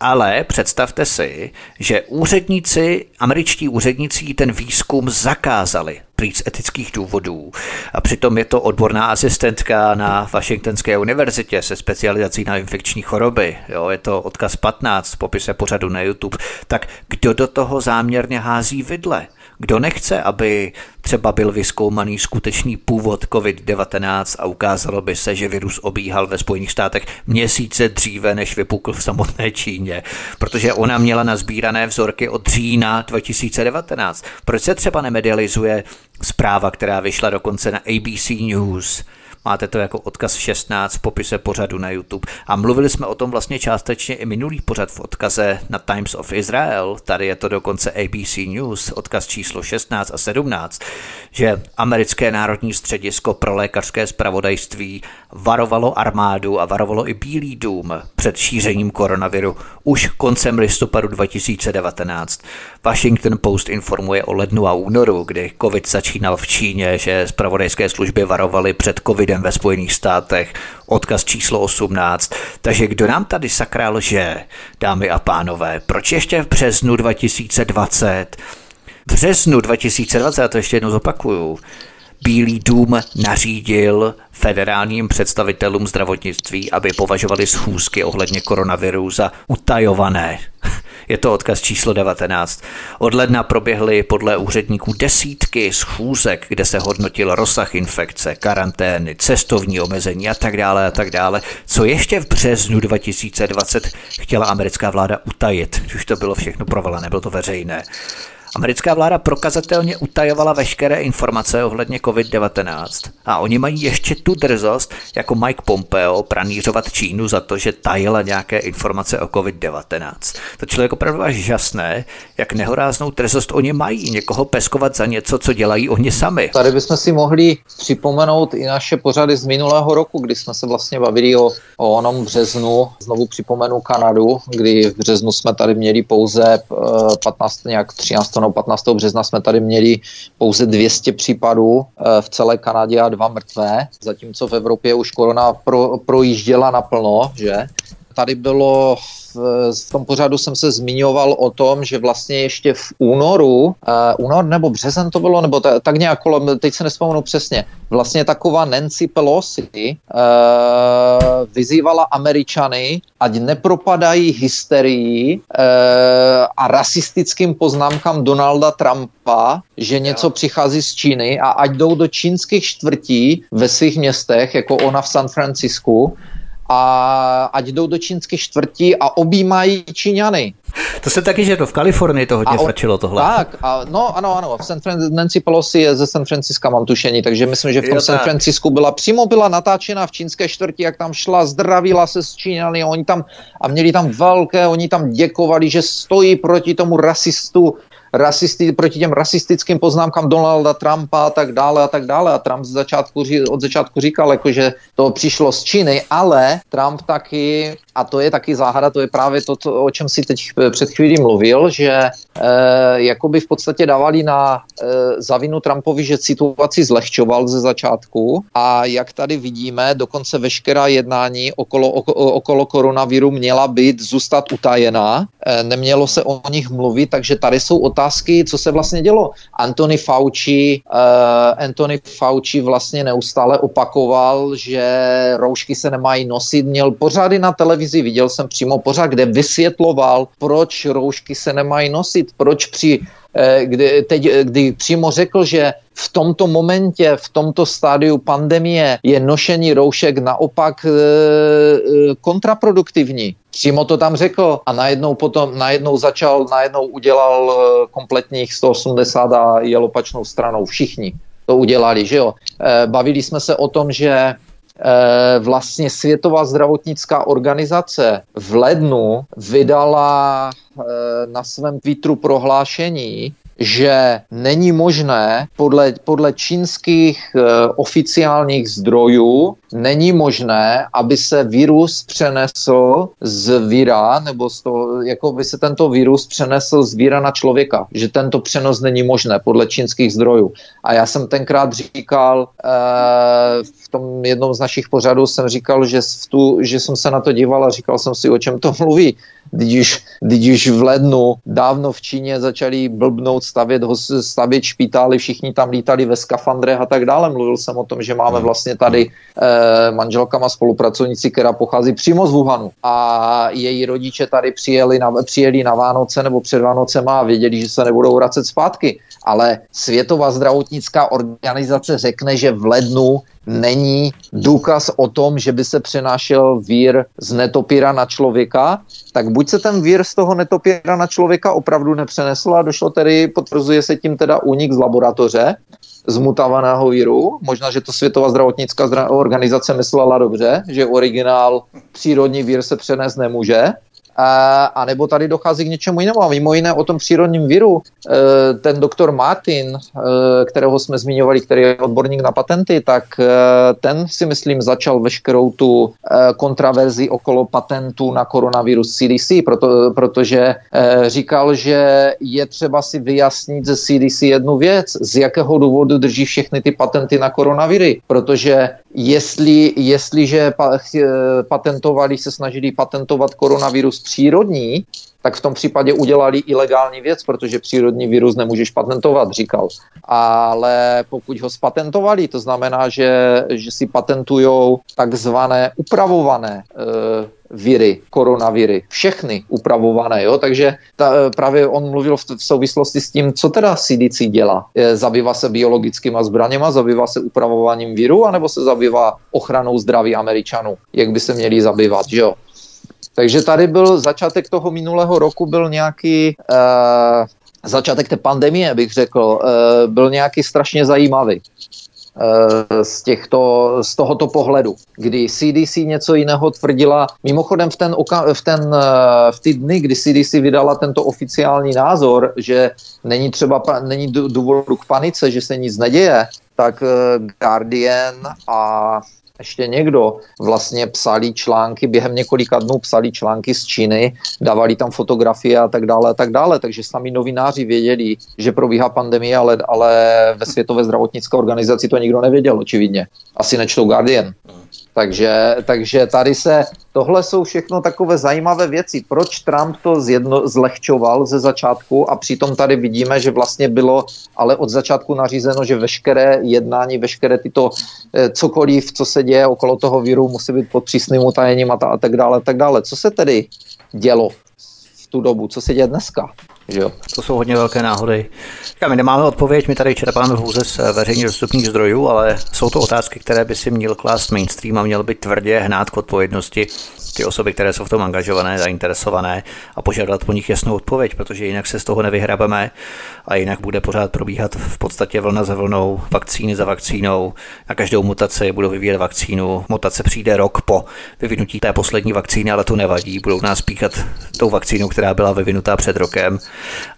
Ale představte si, že úředníci, američtí úředníci ten výzkum zakázali prý z etických důvodů. A přitom je to odborná asistentka na Washingtonské univerzitě se specializací na infekční choroby. Jo, je to odkaz 15 v popise pořadu na YouTube. Tak kdo do toho záměrně hází vidle? Kdo nechce, aby třeba byl vyskoumaný skutečný původ COVID-19 a ukázalo by se, že virus obíhal ve Spojených státech měsíce dříve, než vypukl v samotné Číně, protože ona měla nazbírané vzorky od října 2019. Proč se třeba nemedializuje zpráva, která vyšla dokonce na ABC News? Máte to jako odkaz 16 v popise pořadu na YouTube. A mluvili jsme o tom vlastně částečně i minulý pořad v odkaze na Times of Israel. Tady je to dokonce ABC News, odkaz číslo 16 a 17, že americké národní středisko pro lékařské spravodajství varovalo armádu a varovalo i Bílý dům před šířením koronaviru už koncem listopadu 2019. Washington Post informuje o lednu a únoru, kdy covid začínal v Číně, že spravodajské služby varovaly před covidem ve Spojených státech. Odkaz číslo 18. Takže kdo nám tady sakra lže, dámy a pánové? Proč ještě v březnu 2020 v březnu 2020, to ještě jednou zopakuju, Bílý dům nařídil federálním představitelům zdravotnictví, aby považovali schůzky ohledně koronaviru za utajované. Je to odkaz číslo 19. Od ledna proběhly podle úředníků desítky schůzek, kde se hodnotil rozsah infekce, karantény, cestovní omezení a tak dále a tak dále. Co ještě v březnu 2020 chtěla americká vláda utajit, už to bylo všechno provalené, bylo to veřejné. Americká vláda prokazatelně utajovala veškeré informace ohledně COVID-19 a oni mají ještě tu drzost, jako Mike Pompeo, pranířovat Čínu za to, že tajila nějaké informace o COVID-19. To člověk opravdu až žasné, jak nehoráznou drzost oni mají někoho peskovat za něco, co dělají oni sami. Tady bychom si mohli připomenout i naše pořady z minulého roku, kdy jsme se vlastně bavili o, o onom březnu. Znovu připomenu Kanadu, kdy v březnu jsme tady měli pouze 15, eh, nějak 13 no 15. března jsme tady měli pouze 200 případů eh, v celé Kanadě a dva mrtvé, zatímco v Evropě už korona pro, projížděla naplno, že? Tady bylo v tom pořadu jsem se zmiňoval o tom, že vlastně ještě v únoru, uh, únor nebo březen to bylo, nebo ta, tak nějak kolem, teď se nespomenu přesně, vlastně taková Nancy Pelosi uh, vyzývala Američany, ať nepropadají hysterii uh, a rasistickým poznámkám Donalda Trumpa, že něco přichází z Číny a ať jdou do čínských čtvrtí ve svých městech, jako ona v San Francisku, a ať jdou do čínských čtvrtí a objímají Číňany. To se taky, že to v Kalifornii to hodně stačilo tohle. Tak, a no ano, ano, v San Fran- Nancy Pelosi je ze San Francisca, mám tušení, takže myslím, že v tom jo, San Francisku byla, přímo byla natáčena v čínské čtvrti, jak tam šla, zdravila se s Číňany, oni tam, a měli tam velké, oni tam děkovali, že stojí proti tomu rasistu, rasisti, proti těm rasistickým poznámkám Donalda Trumpa a tak dále a tak dále. A Trump z začátku, od začátku říkal, jako, že to přišlo z Číny, ale Trump taky, a to je taky záhada, to je právě to, to o čem si teď před chvílí mluvil, že e, jakoby v podstatě dávali na e, zavinu Trumpovi, že situaci zlehčoval ze začátku a jak tady vidíme, dokonce veškerá jednání okolo, okolo koronaviru měla být zůstat utajená, e, nemělo se o nich mluvit, takže tady jsou otázky co se vlastně dělo. Anthony Fauci, uh, Anthony Fauci vlastně neustále opakoval, že roušky se nemají nosit. Měl pořady na televizi, viděl jsem přímo pořád, kde vysvětloval, proč roušky se nemají nosit, proč při eh, kdy, teď, kdy přímo řekl, že v tomto momentě, v tomto stádiu pandemie je nošení roušek naopak e, kontraproduktivní. Přímo to tam řekl a najednou potom, najednou začal, najednou udělal kompletních 180 a jel opačnou stranou. Všichni to udělali, že jo. Bavili jsme se o tom, že vlastně Světová zdravotnická organizace v lednu vydala na svém Twitteru prohlášení, že není možné podle, podle čínských e, oficiálních zdrojů není možné, aby se virus přenesl z víra, nebo z toho, jako by se tento virus přenesl z víra na člověka, že tento přenos není možné podle čínských zdrojů. A já jsem tenkrát říkal, e, v tom jednom z našich pořadů jsem říkal, že, v tu, že jsem se na to díval a říkal jsem si, o čem to mluví. Když, když v lednu dávno v Číně začali blbnout stavět, stavět špitály, všichni tam lítali ve skafandrech a tak dále. Mluvil jsem o tom, že máme vlastně tady eh, manželka má spolupracovníci, která pochází přímo z Wuhanu a její rodiče tady přijeli na, přijeli na Vánoce nebo před Vánocema a věděli, že se nebudou vracet zpátky. Ale Světová zdravotnická organizace řekne, že v lednu není důkaz o tom, že by se přenášel vír z netopíra na člověka, tak buď se ten vír z toho netopíra na člověka opravdu nepřenesl a došlo tedy, potvrzuje se tím teda únik z laboratoře, zmutovaného víru. Možná, že to Světová zdravotnická organizace myslela dobře, že originál přírodní vír se přenést nemůže, a nebo tady dochází k něčemu jinému. A mimo jiné o tom přírodním viru, e, ten doktor Martin, e, kterého jsme zmiňovali, který je odborník na patenty, tak e, ten si myslím začal veškerou tu kontraverzi okolo patentů na koronavirus CDC, proto, protože říkal, že je třeba si vyjasnit ze CDC jednu věc, z jakého důvodu drží všechny ty patenty na koronaviry, protože jestli, jestliže patentovali, se snažili patentovat koronavirus přírodní, tak v tom případě udělali ilegální věc, protože přírodní virus nemůžeš patentovat, říkal. Ale pokud ho spatentovali, to znamená, že, že si patentujou takzvané upravované e, viry, koronaviry, všechny upravované, jo, takže ta, právě on mluvil v, v souvislosti s tím, co teda CDC dělá. Zabývá se biologickýma zbraněma, zabývá se upravováním viru, anebo se zabývá ochranou zdraví Američanů, jak by se měli zabývat, jo. Takže tady byl začátek toho minulého roku, byl nějaký uh, začátek té pandemie, bych řekl, uh, byl nějaký strašně zajímavý eh, z, těchto, z tohoto pohledu, kdy CDC něco jiného tvrdila. Mimochodem v, ten, v, ten, v ty dny, kdy CDC vydala tento oficiální názor, že není třeba není důvodu k panice, že se nic neděje, tak Guardian a ještě někdo vlastně psali články, během několika dnů psali články z Číny, dávali tam fotografie a tak dále a tak dále, takže sami novináři věděli, že probíhá pandemie, ale, ale ve Světové zdravotnické organizaci to nikdo nevěděl, očividně. Asi nečtou Guardian. Takže, takže tady se, tohle jsou všechno takové zajímavé věci. Proč Trump to zjedno, zlehčoval ze začátku a přitom tady vidíme, že vlastně bylo ale od začátku nařízeno, že veškeré jednání, veškeré tyto eh, cokoliv, co se děje okolo toho víru, musí být pod přísným utajením a, ta, a tak dále, a tak dále. Co se tedy dělo v tu dobu? Co se děje dneska? Že jo? To jsou hodně velké náhody. Říkám, my nemáme odpověď, my tady čerpáme pouze z veřejně dostupných zdrojů, ale jsou to otázky, které by si měl klást mainstream a měl by tvrdě hnát k odpovědnosti ty osoby, které jsou v tom angažované, zainteresované a požádat po nich jasnou odpověď, protože jinak se z toho nevyhrabeme a jinak bude pořád probíhat v podstatě vlna za vlnou, vakcíny za vakcínou. Na každou mutaci budou vyvíjet vakcínu. Mutace přijde rok po vyvinutí té poslední vakcíny, ale to nevadí. Budou nás píchat tou vakcínou, která byla vyvinutá před rokem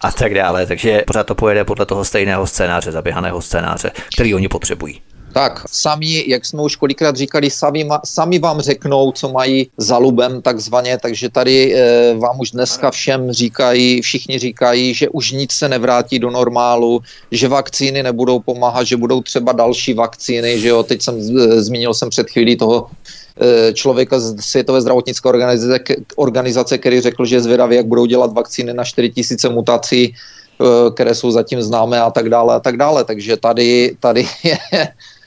a tak dále. Takže pořád to pojede podle toho stejného scénáře, zaběhaného scénáře, který oni potřebují. Tak, sami, jak jsme už kolikrát říkali, sami, sami vám řeknou, co mají za lubem takzvaně, takže tady e, vám už dneska všem říkají, všichni říkají, že už nic se nevrátí do normálu, že vakcíny nebudou pomáhat, že budou třeba další vakcíny, že jo, teď jsem, e, zmínil jsem před chvílí toho člověka z Světové zdravotnické organizace, organizace, který řekl, že je zvědavý, jak budou dělat vakcíny na 4000 mutací, které jsou zatím známé a tak dále a tak dále. Takže tady, tady je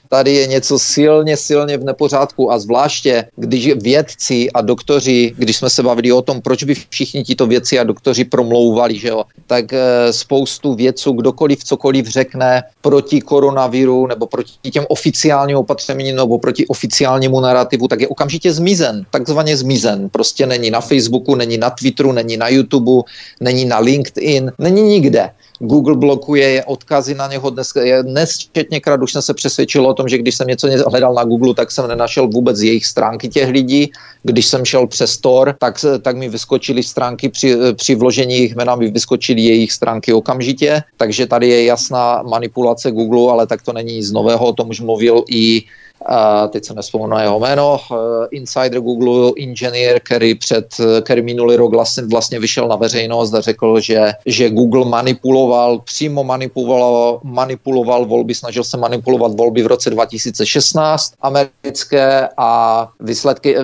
tady je něco silně, silně v nepořádku a zvláště, když vědci a doktoři, když jsme se bavili o tom, proč by všichni tito vědci a doktoři promlouvali, že jo, tak e, spoustu vědců, kdokoliv cokoliv řekne proti koronaviru nebo proti těm oficiálním opatřením nebo proti oficiálnímu narrativu, tak je okamžitě zmizen, takzvaně zmizen. Prostě není na Facebooku, není na Twitteru, není na YouTube, není na LinkedIn, není nikde. Google blokuje odkazy na něho dnes, nesčetněkrát už jsem se přesvědčil o tom, že když jsem něco hledal na Google, tak jsem nenašel vůbec jejich stránky těch lidí. Když jsem šel přes Store, tak, tak mi vyskočily stránky při, při vložení jejich jména, mi vyskočily jejich stránky okamžitě, takže tady je jasná manipulace Google, ale tak to není nic nového, o tom už mluvil i a teď se nespomenu na jeho jméno, eh, insider Google, engineer, který, před, který minulý rok vlastně, vlastně vyšel na veřejnost a řekl, že, že Google manipuloval, přímo manipuloval, manipuloval volby, snažil se manipulovat volby v roce 2016 americké a výsledky, eh,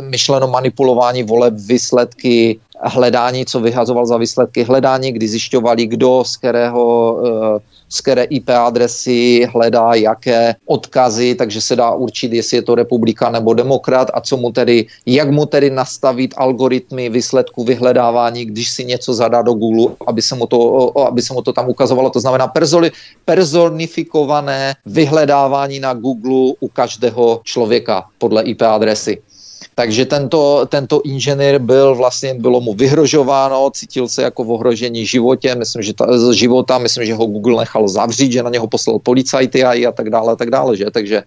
myšleno manipulování voleb, výsledky hledání, co vyhazoval za výsledky hledání, kdy zjišťovali, kdo z kterého z které IP adresy hledá jaké odkazy, takže se dá určit, jestli je to republika nebo demokrat a co mu tedy, jak mu tedy nastavit algoritmy výsledku vyhledávání, když si něco zadá do Google, aby se mu to, aby se mu to tam ukazovalo. To znamená personifikované vyhledávání na Google u každého člověka podle IP adresy. Takže tento, tento inženýr byl vlastně, bylo mu vyhrožováno, cítil se jako v ohrožení životě, myslím, že ta, života, myslím, že ho Google nechal zavřít, že na něho poslal policajty a, tak dále, a tak dále, že? Takže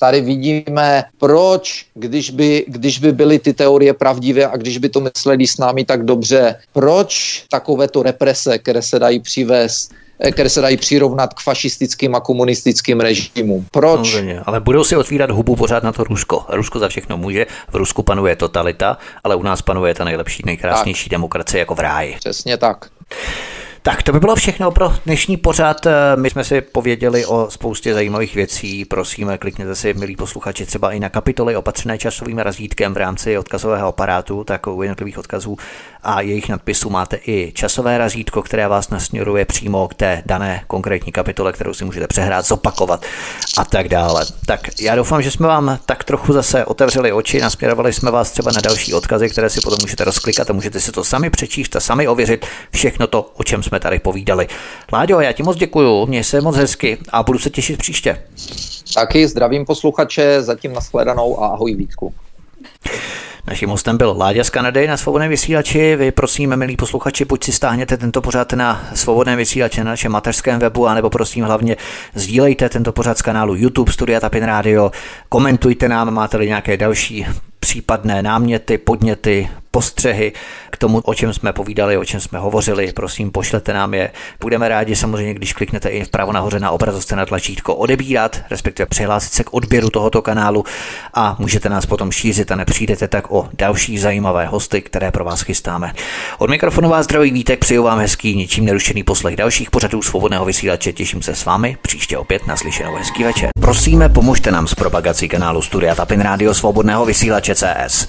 tady vidíme, proč, když by, když by byly ty teorie pravdivé a když by to mysleli s námi tak dobře, proč takovéto represe, které se dají přivést které se dají přirovnat k fašistickým a komunistickým režimům. Proč? Samozřejmě, ale budou si otvírat hubu pořád na to Rusko. Rusko za všechno může, v Rusku panuje totalita, ale u nás panuje ta nejlepší, nejkrásnější tak. demokracie jako v ráji. Přesně tak. Tak to by bylo všechno pro dnešní pořad. My jsme si pověděli o spoustě zajímavých věcí. Prosíme, klikněte si, milí posluchači, třeba i na kapitoly opatřené časovým razítkem v rámci odkazového aparátu, tak u jednotlivých odkazů a jejich nadpisů máte i časové razítko, které vás nasměruje přímo k té dané konkrétní kapitole, kterou si můžete přehrát, zopakovat a tak dále. Tak já doufám, že jsme vám tak trochu zase otevřeli oči, nasměrovali jsme vás třeba na další odkazy, které si potom můžete rozklikat a můžete si to sami přečíst a sami ověřit všechno to, o čem jsme tady povídali. Láďo, já ti moc děkuju, měj se moc hezky a budu se těšit příště. Taky zdravím posluchače, zatím nashledanou a ahoj Vítku. Naším hostem byl Láďa z Kanady na svobodné vysílači. Vy prosím, milí posluchači, buď si stáhněte tento pořad na svobodné vysílače na našem mateřském webu, anebo prosím hlavně sdílejte tento pořad z kanálu YouTube Studia Tapin Radio, komentujte nám, máte-li nějaké další případné náměty, podněty, postřehy k tomu, o čem jsme povídali, o čem jsme hovořili, prosím, pošlete nám je. Budeme rádi samozřejmě, když kliknete i vpravo nahoře na obrazovce na tlačítko odebírat, respektive přihlásit se k odběru tohoto kanálu a můžete nás potom šířit a nepřijdete tak o další zajímavé hosty, které pro vás chystáme. Od mikrofonu vás zdraví vítek, přeju vám hezký, ničím nerušený poslech dalších pořadů svobodného vysílače. Těším se s vámi příště opět na slyšenou hezký večer. Prosíme, pomožte nám s propagací kanálu Studia Tapin Radio Svobodného vysílače CS.